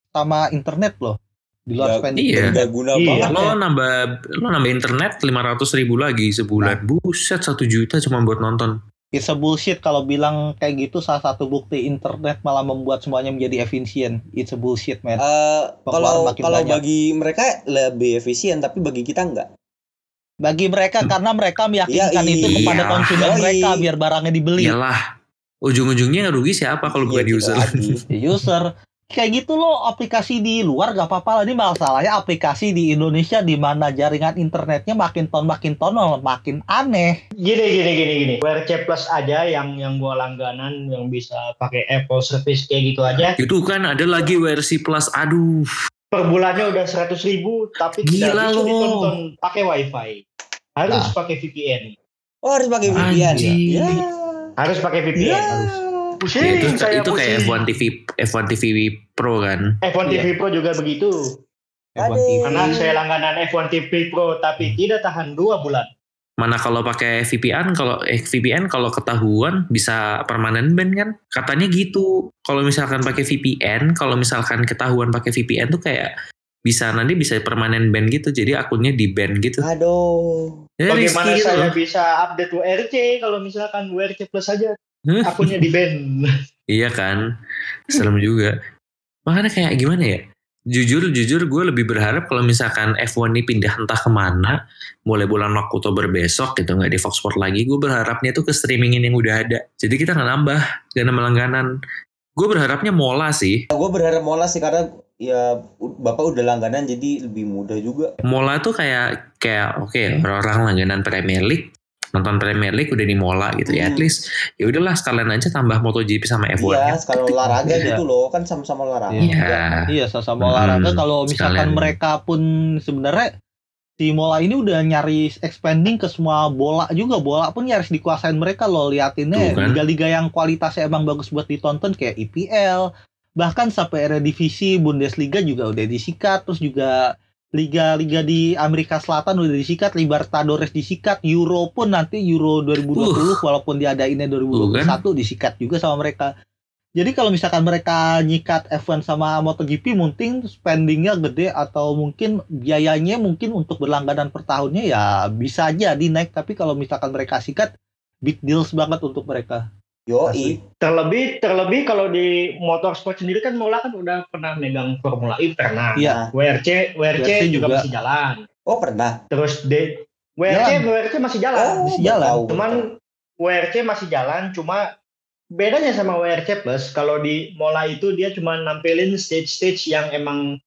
sama internet loh. Di luar Ya, spending. iya. Udah guna Iya. banget Lo ya. nambah lo nambah internet 500 ribu lagi sebulan. Buset 1 juta cuma buat nonton. It's a bullshit kalau bilang kayak gitu salah satu bukti internet malah membuat semuanya menjadi efisien. It's a bullshit, man. Eh, kalau kalau banyak. bagi mereka lebih efisien tapi bagi kita enggak. Bagi mereka karena mereka meyakinkan Iya, itu kepada iya. konsumen Yoi. mereka biar barangnya dibeli. Iyalah. Ujung-ujungnya yang rugi siapa kalau bukan Iya, user? lagi. Ya, user kayak gitu loh aplikasi di luar gak apa-apa lah ini masalahnya aplikasi di Indonesia di mana jaringan internetnya makin ton makin ton makin aneh gini gini gini gini WRC Plus aja yang yang gua langganan yang bisa pakai Apple Service kayak gitu aja Itu kan ada lagi versi plus. Aduh. per bulannya udah 100 ribu tapi tidak Gila bisa lo. ditonton pakai WiFi harus Nah. pakai VPN Oh harus pakai VPN ya? Ya. harus pakai VPN Ya. Pusing Ya, itu saya itu kayak pusing. F1 TV F1 TV Pro kan. F1 TV Pro juga begitu F1 TV. karena saya langganan F1 TV Pro tapi tidak tahan dua bulan Mana kalau pakai VPN kalau eh, VPN kalau ketahuan bisa permanen ban kan? Katanya gitu. Kalau misalkan pakai VPN, kalau misalkan ketahuan pakai VPN tuh kayak bisa nanti bisa permanen ban gitu. Jadi akunnya di ban gitu. Aduh. Ya, bagaimana saya loh. bisa update WRC kalau misalkan WRC Plus aja Hah? akunnya di ban Iya kan, serem juga. Makanya kayak gimana ya? Jujur, jujur gue lebih berharap kalau misalkan F1 ini pindah entah ke mana, mulai bulan Oktober besok gitu, nggak di Fox Sport lagi, gue berharapnya tuh ke streamingin yang udah ada. Jadi kita nggak nambah, gak nambah langganan. Gue berharapnya mola sih. Gue berharap mola sih karena ya bapak udah langganan jadi lebih mudah juga. Mola tuh kayak, kayak oke orang-orang langganan Premier League, nonton Premier League udah di mola gitu ya. At Hmm. least ya udahlah sekalian aja tambah MotoGP sama F1 Iya, ya. sekali olahraga Iya. gitu loh, kan sama-sama olahraga. Iya. iya sama-sama Hmm, olahraga kalau misalkan sekalian. mereka pun sebenarnya si Mola ini udah nyari expanding ke semua bola juga bola pun nyaris dikuasain mereka loh liatinnya kan. liga-liga yang kualitasnya emang bagus buat ditonton kayak IPL bahkan sampai Eredivisie Bundesliga juga udah disikat terus juga liga-liga di Amerika Selatan udah disikat Libertadores disikat Euro pun nanti Euro 2020 walaupun diadainnya 2021 disikat juga sama mereka. Jadi kalau misalkan mereka nyikat F1 sama MotoGP mungkin spendingnya gede atau mungkin biayanya mungkin untuk berlangganan per tahunnya ya bisa aja naik tapi kalau misalkan mereka sikat big deals banget untuk mereka. Yoi. Terlebih terlebih kalau di motorsport sendiri kan Mola kan udah pernah megang Formula E pernah. Iya. WRC WRC WRC juga, juga. masih jalan. Oh pernah. Terus D WRC Jalan. WRC masih jalan. Oh, masih jalan. tahu, Cuman. WRC masih jalan, cuma bedanya sama WRC Plus, kalau di Mola itu dia cuma nampilin stage-stage yang emang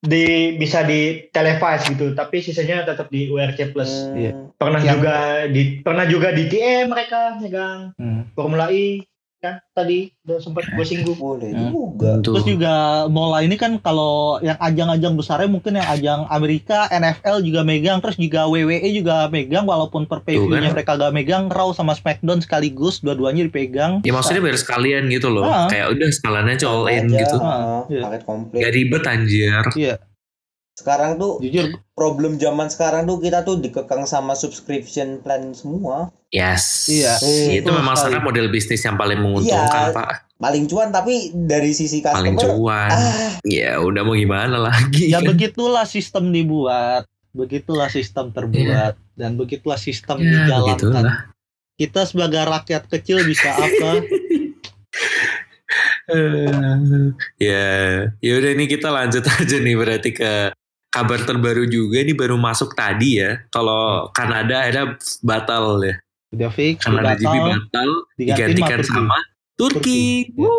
di bisa di televise gitu, tapi sisanya tetap di WRC Plus. Hmm, Iya. Pernah Yang- juga di pernah juga di TM mereka megang Hmm. Formula E kan tadi udah sempat gue singgung. Boleh Hmm. juga. Tuh. Terus juga Mola ini kan kalau yang ajang-ajang besarnya mungkin yang ajang Amerika, NFL juga megang, terus juga WWE juga megang walaupun per pay-view-nya kan. mereka gak megang, Raw sama SmackDown sekaligus dua-duanya dipegang. Ya maksudnya biar sekalian gitu loh. Ah. Kayak udah sekaliannya all in Aja, gitu. ah, Iya. paket komplit. Gak ribet anjir. Sekarang tuh Jujur problem zaman sekarang tuh kita tuh dikekang sama subscription plan semua. Yes. Iya. Itu Betul memang sekali. sekarang model bisnis yang paling menguntungkan, Iya. Pak. Paling cuan tapi dari sisi Paling customer cuan. ah Ya udah mau gimana lagi. ya kan? begitulah sistem dibuat, begitulah sistem terbuat dan begitulah sistem Ya, dijalankan. begitulah. Kita sebagai rakyat kecil bisa apa? Eh, ya, ya udah ini kita lanjut aja nih berarti ke kabar terbaru juga nih baru masuk tadi ya. Kalau Kanada ada batal ya. Udah fix, Kanada batal, batal digantiin digantikan sama Turki. sama Turki. Turki, ya.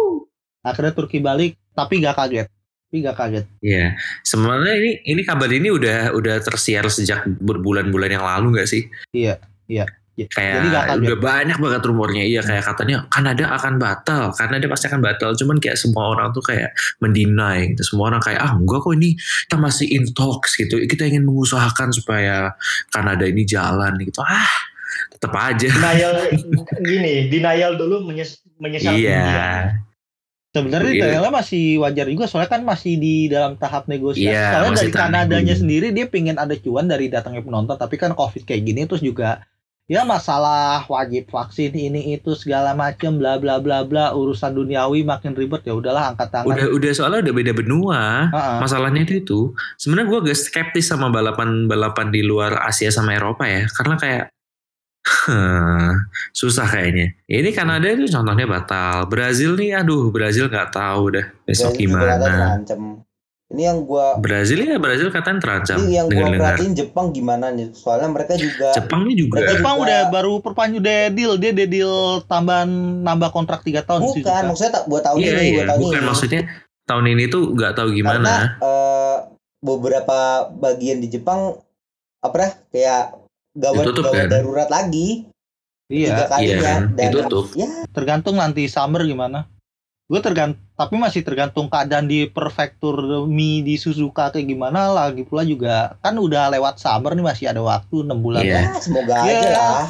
Akhirnya Turki balik, tapi gak kaget. Tapi gak kaget. Iya, sebenarnya ini ini kabar ini udah udah tersiar sejak berbulan-bulan yang lalu nggak sih? Iya, iya. Ya, Kayak Jadi gak udah banyak banget rumornya. Iya, kayak katanya Kanada akan batal, Kanada pasti akan batal. Cuman kayak semua orang tuh kayak mendinai gitu. Semua orang kayak ah enggak kok ini kita masih in talks gitu. Kita ingin mengusahakan supaya Kanada ini jalan gitu. Ah, tetap aja. Denial gini, denial dulu menyes, menyesal Iya. kemudian. Sebenarnya Iya. detailnya masih wajar juga soalnya kan masih di dalam tahap negosiasi. Iya, soalnya dari Kanadanya sendiri dia pengen ada cuan dari datangnya penonton, tapi kan Covid kayak gini terus juga ya masalah wajib vaksin ini itu segala macam bla bla bla bla urusan duniawi makin ribet ya udahlah angkat tangan. Udah udah soalnya udah beda benua. Ha-ha. Masalahnya itu itu sebenarnya gue agak skeptis sama balapan-balapan di luar Asia sama Eropa ya karena kayak susah kayaknya. Ini Kanada itu contohnya batal. Brazil nih aduh Brazil nggak tahu dah besok Brazil gimana. Ini yang gua Brazil ya Brazil katanya terancam ini yang gua perhatiin Jepang gimana nih? Soalnya mereka juga Jepang nih juga Mereka Jepang juga- udah baru perpanju dia deal, dia dia deal tambahan nambah kontrak 3 tahun sih. bukan maksudnya tak buat tahun iya ini, iya buat tahun bukan ini. maksudnya tahun ini tuh nggak tahu Karena gimana. eh, beberapa bagian di Jepang apa dah kayak gawat Ditutup, gawat kan? darurat lagi tiga Iya, kalinya iya kan? dan Ditutup. ya tergantung nanti summer gimana. Gue tergantung, tapi masih tergantung keadaan di prefektur Mi di Suzuka kayak gimana. Lagi pula juga kan udah lewat summer nih masih ada waktu 6 bulan. Iya. ya semoga Iya. aja lah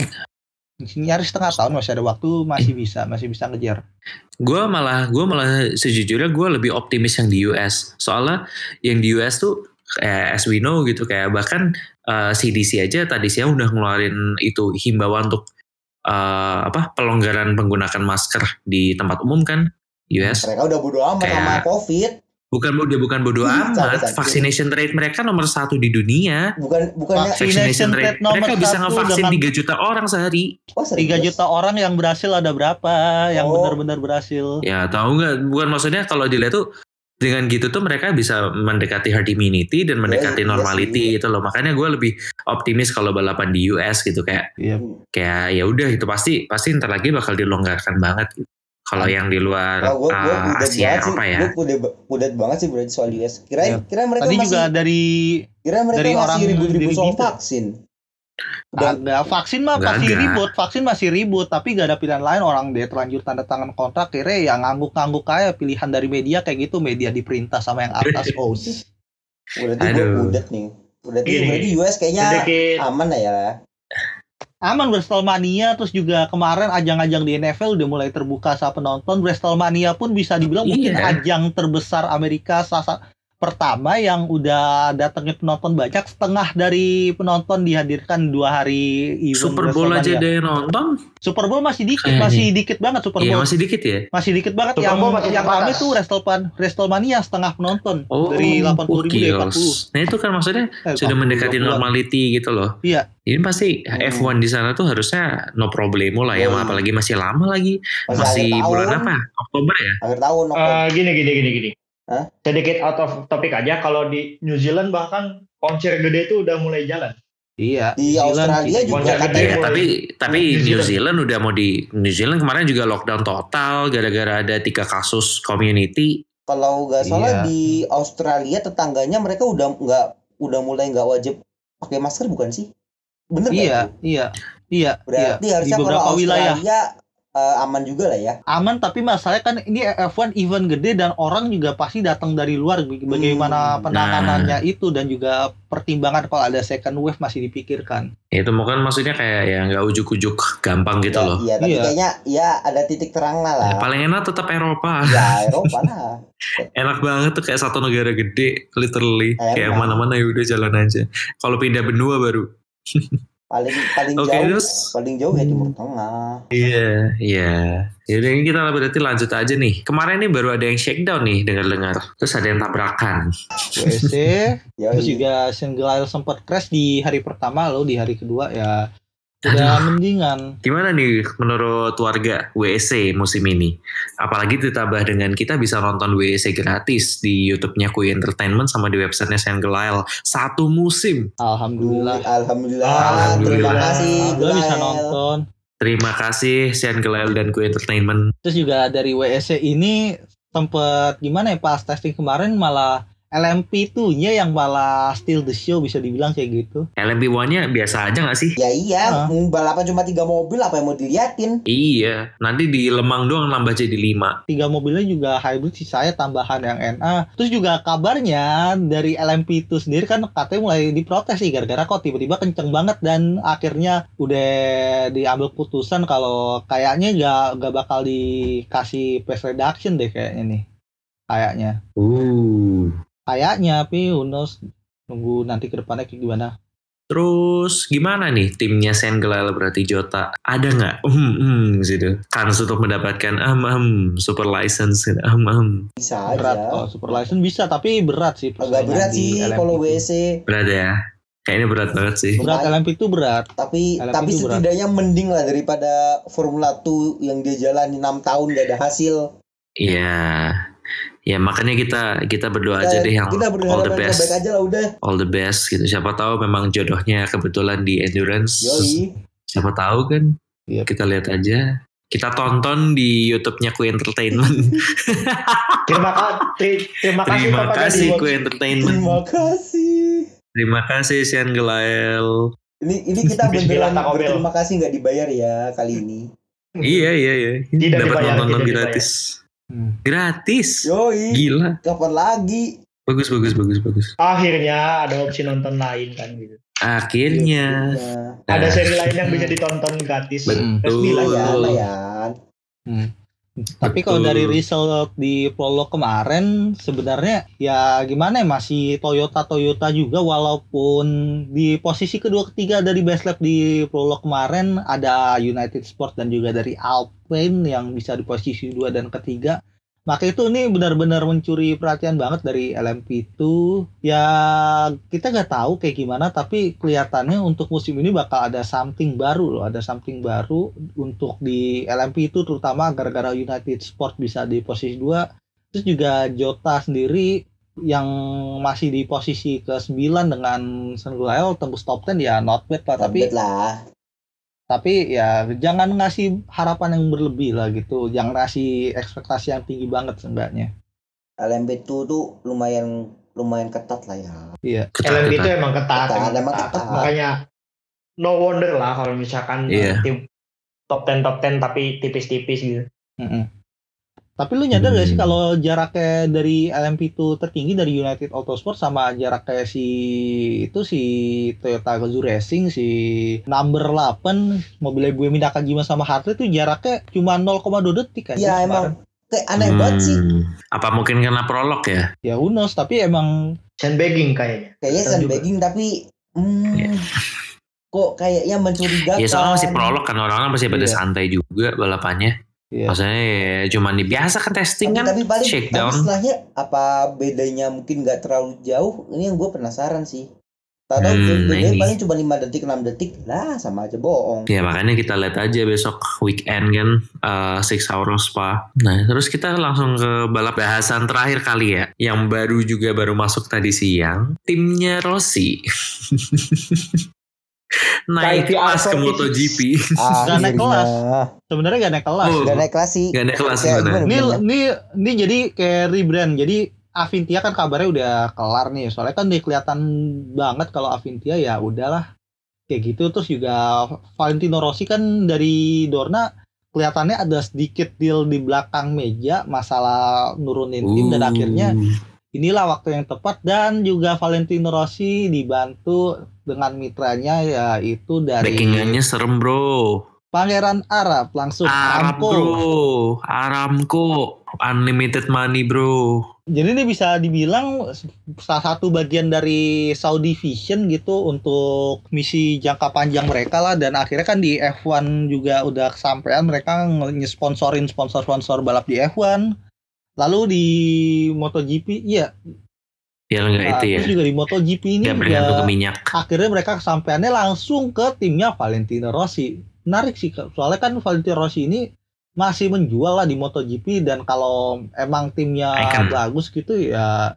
Nyaris setengah tahun masih ada waktu, masih bisa, masih bisa ngejar. Gue malah gue malah sejujurnya gue lebih optimis yang di US. Soalnya yang di US tuh eh, as we know gitu kayak bahkan eh, CDC aja tadi siang udah ngeluarin itu himbauan untuk eh, apa pelonggaran penggunaan masker di tempat umum kan US. mereka udah bodo amat Kayak- sama covid Bukan udah bukan bodo Ih, amat. capek-capek. Vaccination rate mereka nomor satu di dunia. bukan bukannya Vaksin. Vaccination rate rate nomor mereka bisa ngevaksin dengan- 3 juta orang sehari. oh 3 serius? juta orang yang berhasil ada berapa? Yang Oh. benar-benar berhasil. Ya tahu nggak? Bukan maksudnya kalau dilihat tuh dengan gitu tuh mereka bisa mendekati herd immunity dan mendekati iya normality sih. itu loh. Makanya gue lebih optimis kalau balapan di US gitu kayak Iya. kayak ya udah itu pasti pasti ntar lagi bakal dilonggarkan banget. gitu. Kalau yang di luar Oh, gue gue uh, Asia banget sih, Eropa ya. gue pudet banget sih berarti soal US. Kirain, Iya. kira mereka Tadi masih, juga dari kira mereka dari masih orang ribut-ribut dari soal gitu. vaksin. Dan Agak vaksin mah pasti ada. ribut, vaksin masih ribut, tapi gak ada pilihan lain orang dia terlanjur tanda tangan kontrak kira ya ngangguk-ngangguk kayak pilihan dari media kayak gitu media diperintah sama yang atas oh berarti gue Aduh. pudet nih. Berarti, Gini. berarti US kayaknya Sedikit aman lah ya. Aman Wrestlemania terus juga kemarin ajang-ajang di NFL udah mulai terbuka sama penonton Wrestlemania pun bisa dibilang mungkin Iya. ajang terbesar Amerika salah sa- pertama yang udah datangnya penonton banyak setengah dari penonton dihadirkan dua hari event Super Bowl aja ada yang nonton? Super Bowl masih dikit Kayaknya. masih dikit banget Super Iya Bowl masih dikit ya. masih dikit banget Super yang Bowl masih yang rame tuh WrestleMania WrestleMania setengah penonton Oh, dari 80 ribu dari gokil. 40 Nah itu kan maksudnya Eh, sudah 40, mendekati 20-an. normality gitu loh. Iya. Ini pasti Hmm. F1 di sana tuh harusnya no problemo lah ya, Yoi. apalagi masih lama lagi. Masih, Masih bulan tahun, apa? Oktober ya? Akhir tahun. Oktober. Eh, gini gini gini gini. Hah? Sedikit out of topic aja kalau di New Zealand bahkan konser gede itu udah mulai jalan. iya di New Zealand Australia sih. juga Konser katanya gede. Iya, mulai- tapi tapi New New Zealand. Zealand udah mau di New Zealand kemarin juga lockdown total gara-gara ada tiga kasus community. kalau nggak salah Iya. di Australia tetangganya mereka udah nggak udah mulai nggak wajib pakai masker bukan sih? Bener iya itu? iya iya Berarti iya. harusnya di beberapa kalau wilayah Eh, aman juga lah ya. aman tapi masalahnya kan ini F1 event gede dan orang juga pasti datang dari luar bagaimana Hmm. penanganannya itu dan juga pertimbangan kalau ada second wave masih dipikirkan itu mungkin maksudnya kayak ya nggak ujuk-ujuk gampang gitu Ya, loh. Iya, tapi Iya. kayaknya ya ada titik terangnya lah. Ya, paling enak tetap Eropa. Ya Eropa lah. Enak banget tuh kayak satu negara gede, literally. Enak. Kayak mana-mana ya udah jalan aja. Kalau pindah benua baru. Paling paling Oke, jauh terus paling jauh ya Timur Tengah. Iya, iya. Yaudah ini kita berarti lanjut aja nih. Kemarin nih baru ada yang shakedown nih dengar-dengar. Terus ada yang tabrakan. WC Ya, terus juga single aisle sempat crash di hari pertama loh di hari kedua ya udah mendingan Gimana nih menurut warga WEC musim ini? Apalagi ditambah dengan kita bisa nonton WEC gratis di YouTube-nya Kui Entertainment sama di websitenya Single Aisle. Satu musim. alhamdulillah Alhamdulillah. Alhamdulillah. Terima kasih. alhamdulillah bisa nonton Terima kasih Single Aisle dan Kui Entertainment. terus juga dari WSC ini sempet gimana ya pas testing kemarin malah LMP tuh nya yang malah steal the show bisa dibilang kayak gitu LMP1-nya biasa aja gak sih? Ya iya, mau balapan cuma tiga mobil apa yang mau diliatin? Iya, nanti di Lemang doang nambah jadi 5. tiga mobilnya juga hybrid sih saya tambahan yang NA terus juga kabarnya dari LMP itu sendiri kan katanya mulai diprotes sih gara-gara kok tiba-tiba kenceng banget dan akhirnya udah diambil putusan kalau kayaknya gak, gak bakal dikasih price reduction deh kayaknya nih kayaknya Uh. Kayaknya tapi who knows nunggu nanti ke depannya kayak gimana Terus gimana nih timnya Senglel berarti Jota? Ada nggak? Hmm, hmm, gitu. Kans untuk mendapatkan um, um, super license, gitu. um, um. Bisa berat aja. oh super license bisa tapi berat sih Agak berat sih LMP kalau. WC, Berat ya? Kayaknya berat banget sih. berat LMP itu berat tapi LMP tapi itu berat. setidaknya mending lah daripada Formula 2 yang dia jalani 6 tahun gak ada hasil. Iya. Ya makanya kita kita berdoa aja deh yang kita all berharap the best, terbaik aja lah udah. all the best gitu. Siapa tahu memang jodohnya kebetulan di endurance. Yoi. Siapa tahu kan? Yep. Kita lihat aja. Kita tonton di YouTube-nya Kui Entertainment. Terima kasih terima kasih Terima kepada kasih. Kui Entertainment. Terima kasih. Terima kasih Sian Gelael. Ini ini kita beneran berterima kasih nggak dibayar ya kali ini. Iya iya iya. Tidak Dapat dibayar, nonton tidak gratis. Hmm. Gratis. Yoi. Gila. Kapan lagi? Bagus bagus bagus bagus. Akhirnya ada opsi nonton lain kan gitu. Akhirnya. Nah, Ada Nah, seri lain yang bisa ditonton gratis. Betul. Resmi lah ya. lumayan, lumayan. Tapi kalau dari result di prolog kemarin sebenarnya ya gimana ya masih Toyota Toyota juga walaupun di posisi kedua ketiga dari best lap di prolog kemarin ada United Sport dan juga dari Alpine yang bisa di posisi dua dan ketiga. Maka itu ini benar-benar mencuri perhatian banget dari LMP itu. Ya kita nggak tahu kayak gimana tapi kelihatannya untuk musim ini bakal ada something baru loh, ada something baru untuk di LMP itu terutama gara-gara United Sport bisa di posisi 2 terus juga Jota sendiri yang masih di posisi ke-9 dengan Senggulael tembus top 10 ya not bad lah tapi Tapi lah. Tapi ya jangan ngasih harapan yang berlebih lah gitu jangan ngasih ekspektasi yang tinggi banget seenggaknya LMP2 tuh lumayan lumayan ketat lah ya. iya Ketat, LMP itu ketat. emang ketat, Ketat, emang emang ketat. ketat. Makanya no wonder lah kalau misalkan Iya. tim top 10 top 10 tapi tipis-tipis gitu. Mm-mm. Tapi lu nyadar gak sih Hmm. kalau jaraknya dari LMP itu tertinggi dari United Autosport sama jaraknya si itu si Toyota Gazoo Racing si number 8 mobil Ibu Nakajima sama Hartley itu jaraknya cuma 0,2 detik kan Iya emang kayak aneh banget sih Hmm, Apa mungkin karena prolog ya? Ya knows, tapi emang Sandbagging kayaknya. kayaknya sandbagging tapi hmm, Iya. kok kayaknya mencurigakan Ya soalnya masih prolog kan orang-orang masih pada Iya. santai juga balapannya. Iya. Maksudnya ya cuman di biasa kan testing tapi, kan tapi paling tapi shakedown. setelahnya apa bedanya mungkin nggak terlalu jauh ini yang gue penasaran sih tahu Hmm, bedanya ini. paling cuma 5 detik 6 detik lah sama aja bohong Ya makanya kita lihat aja besok weekend kan uh, Six Hours Spa. Nah terus kita langsung ke balap bahasan terakhir kali ya, yang baru juga baru masuk tadi siang. Timnya Rossi naik kelas ke 46. MotoGP. Gak naik kelas. akhirnya sebenarnya gak naik kelas. Oh. gak naik kelas sih Gak naik kelas gimana? Ini, ini, ini jadi kayak rebrand. Jadi Avintia kan kabarnya udah kelar nih. Soalnya kan dia kelihatan banget kalau Avintia ya udahlah kayak gitu. Terus juga Valentino Rossi kan dari Dorna kelihatannya ada sedikit deal di belakang meja masalah nurunin tim dan Uh. akhirnya inilah waktu yang tepat dan juga Valentino Rossi dibantu dengan mitranya yaitu dari Backingannya serem bro. Pangeran Arab langsung Arab Aramco. bro, Aramco, unlimited money bro. Jadi ini bisa dibilang salah satu bagian dari Saudi Vision gitu untuk misi jangka panjang mereka lah dan akhirnya kan di F1 juga udah kesampaian mereka nge-sponsorin sponsor-sponsor balap di F1. Lalu di MotoGP iya Ya enggak nah, itu ya. terus juga di MotoGP ini Gak bergantung ke juga minyak. akhirnya mereka kesampaiannya langsung ke timnya Valentino Rossi. Menarik sih soalnya kan Valentino Rossi ini masih menjual lah di MotoGP dan kalau emang timnya Icon. bagus gitu ya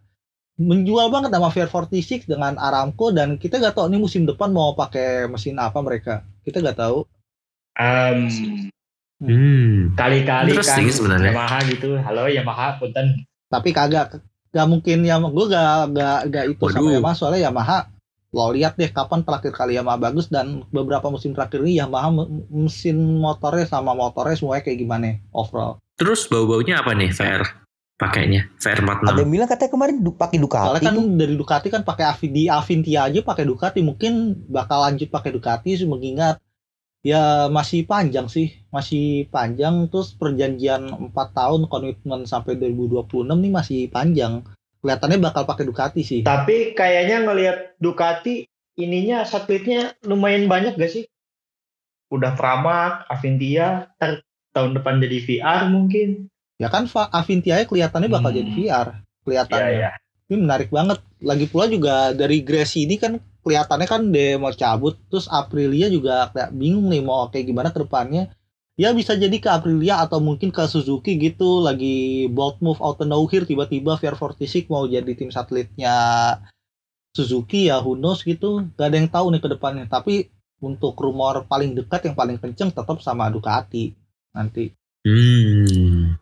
menjual banget sama Fair 46 dengan Aramco dan kita gak tahu nih musim depan mau pakai mesin apa mereka. Kita gak tahu. Um, Hmm. kali-kali kan sebenarnya. Yamaha gitu. Halo Yamaha, punten. Tapi kagak gak mungkin ya gue gak, gak, gak itu sama Waduh. Yamaha soalnya Yamaha lo lihat deh kapan terakhir kali Yamaha bagus dan beberapa musim terakhir ini Yamaha me- mesin motornya sama motornya semuanya kayak gimana overall. Terus bau-baunya apa nih VR pakainya? VR ada 46. yang bilang katanya kemarin du pakai Soalnya Ducati kan tuh. dari Ducati kan pakai Avi di Avintia aja pakai Ducati mungkin bakal lanjut pakai Ducati mengingat ya masih panjang sih masih panjang terus perjanjian 4 tahun komitmen sampai 2026 nih masih panjang kelihatannya bakal pakai Ducati sih Tapi kayaknya ngelihat Ducati ininya satelitnya lumayan banyak gak sih? Udah Pramac, Avintia, ntar tahun depan jadi VR mungkin. ya kan Avintia kelihatannya bakal Hmm. jadi VR kelihatannya Iya, iya. ini menarik banget lagi pula juga dari Gracie ini kan kelihatannya kan dia mau cabut terus Aprilia juga kayak bingung nih mau kayak gimana ke depannya ya bisa jadi ke Aprilia atau mungkin ke Suzuki gitu lagi bold move out of nowhere tiba-tiba VR46 mau jadi tim satelitnya Suzuki ya who knows gitu gak ada yang tahu nih ke depannya tapi untuk rumor paling dekat yang paling kenceng tetap sama Ducati nanti Hmm.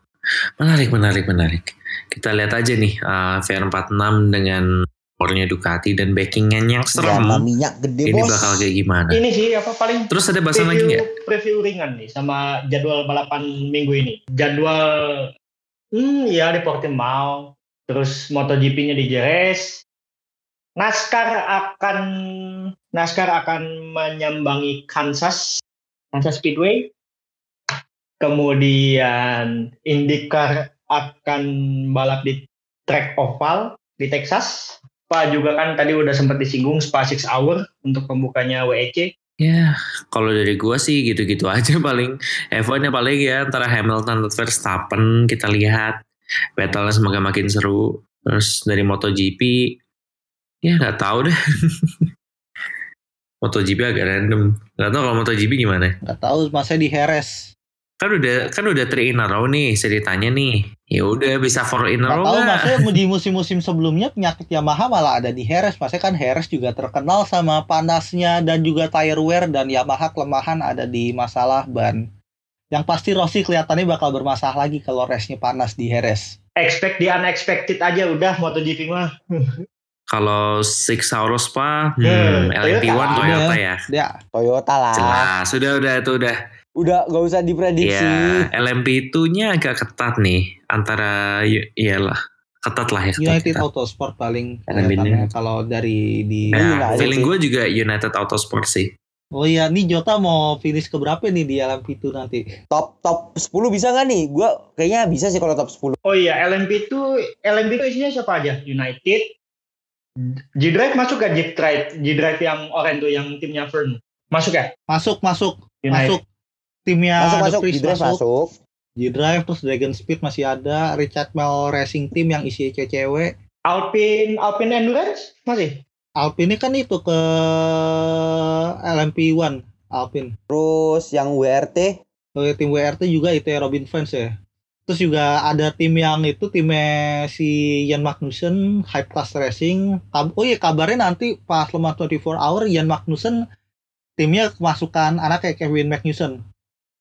Menarik, menarik, menarik. Kita lihat aja nih uh, VR46 dengan motornya Ducati dan backingan yang serem. Drama minyak gede Ini bos bakal kayak gimana? Ini sih apa paling Terus ada bahasan lagi nggak? preview ringan nih sama jadwal balapan minggu ini. Jadwal hmm ya di Portimao, terus MotoGP-nya di Jerez. NASCAR akan NASCAR akan menyambangi Kansas Kansas Speedway. Kemudian IndyCar akan balap di track oval di Texas. Spa juga kan tadi udah sempat disinggung Spa 6 Hour untuk pembukanya WEC. Ya, kalau dari gua sih gitu-gitu aja paling. F1 nya paling ya antara Hamilton dan Verstappen kita lihat. Battle semoga makin seru. Terus dari MotoGP, ya nggak tahu deh. MotoGP agak random. Nggak tahu kalau MotoGP gimana. nggak tahu masa di Heres Kan udah kan udah three in a row nih ceritanya nih. Ya udah bisa four in a Nggak row tahu maksudnya di musim-musim sebelumnya penyakit Yamaha malah ada di Heres. Maksudnya kan Heres juga terkenal sama panasnya dan juga tire wear dan Yamaha kelemahan ada di masalah ban. Yang pasti Rossi kelihatannya bakal bermasalah lagi kalau race-nya panas di Heres. expect the unexpected aja udah MotoGP mah. Kalau Six Saurus pa, Hmm, hmm, LMP1 Toyota. Toyota ya. Ya, Toyota lah Jelas, sudah udah itu udah. Udah gak usah diprediksi Ya, LMP2-nya agak ketat nih antara y- iyalah ketat lah ya. ketat, United ketat. Autosport paling LMP kalau dari di Nah, Iya, feeling gue juga United Autosport sih. Oh iya, nih Jota mau finish ke berapa nih di LMP2 nanti? Top top 10 bisa nggak nih? Gua kayaknya bisa sih kalau top 10. Oh iya, LMP itu LMP itu isinya siapa aja? United, G-Drive masuk gak G-Drive? G-Drive yang orange tuh yang timnya Fern. Masuk ya? Masuk, masuk, United. masuk. Timnya Masuk The masuk Freeze di drive masuk. G-Drive terus Dragon Speed masih ada, Richard Mille Racing Team yang isi cewek. Alpine Alpine Endurance masih? Alpine ini kan itu ke LMP1 Alpine. Terus yang WRT Oh, ya, tim WRT juga itu ya Robin Fans ya. Terus juga ada tim yang itu timnya si Ian Magnussen, Hype Class Racing. Kab- Oh iya kabarnya nanti pas Le Mans 24 Hour Ian Magnussen timnya kemasukan anak kayak Kevin Magnussen.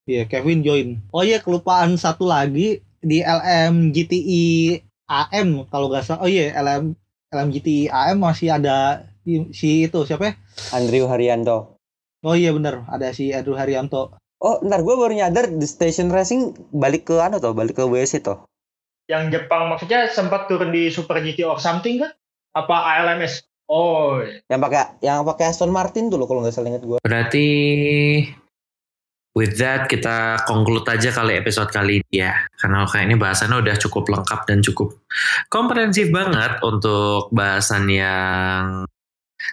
Iya, Kevin join. Oh iya kelupaan satu lagi di LM GTI AM kalau nggak salah. Oh iya LM LM GTI AM masih ada si itu siapa ya? Andrew Haryanto. Oh iya bener ada si Andrew Haryanto. Oh, ntar gue baru nyadar The Station Racing balik ke anu toh, balik ke WC toh. Yang Jepang maksudnya sempat turun di Super GT or something kan? Apa ALMS? Oh, Yang pakai yang pakai Aston Martin tuh loh kalau nggak salah ingat gue. Berarti with that kita conclude aja kali episode kali ini ya. Karena kayaknya bahasannya udah cukup lengkap dan cukup komprehensif banget untuk bahasan yang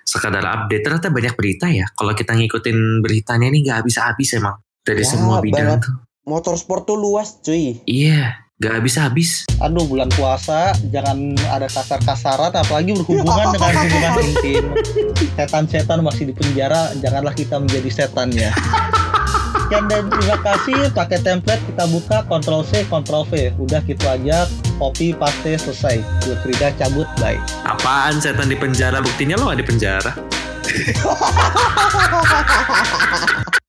sekadar update. Ternyata banyak berita ya. Kalau kita ngikutin beritanya ini nggak habis-habis emang. Dari Ya, semua bidang banget. tuh. Motorsport tuh luas cuy. Iya, nggak habis-habis. Aduh bulan puasa jangan ada kasar-kasaran apalagi berhubungan dengan hubungan intim. Setan-setan masih di penjara, janganlah kita menjadi setannya. Sekian dan terima kasih pakai template kita buka Ctrl C Ctrl V. Udah gitu aja copy paste selesai. Gue Frida cabut bye. Apaan setan di penjara? Buktinya lo nggak di penjara.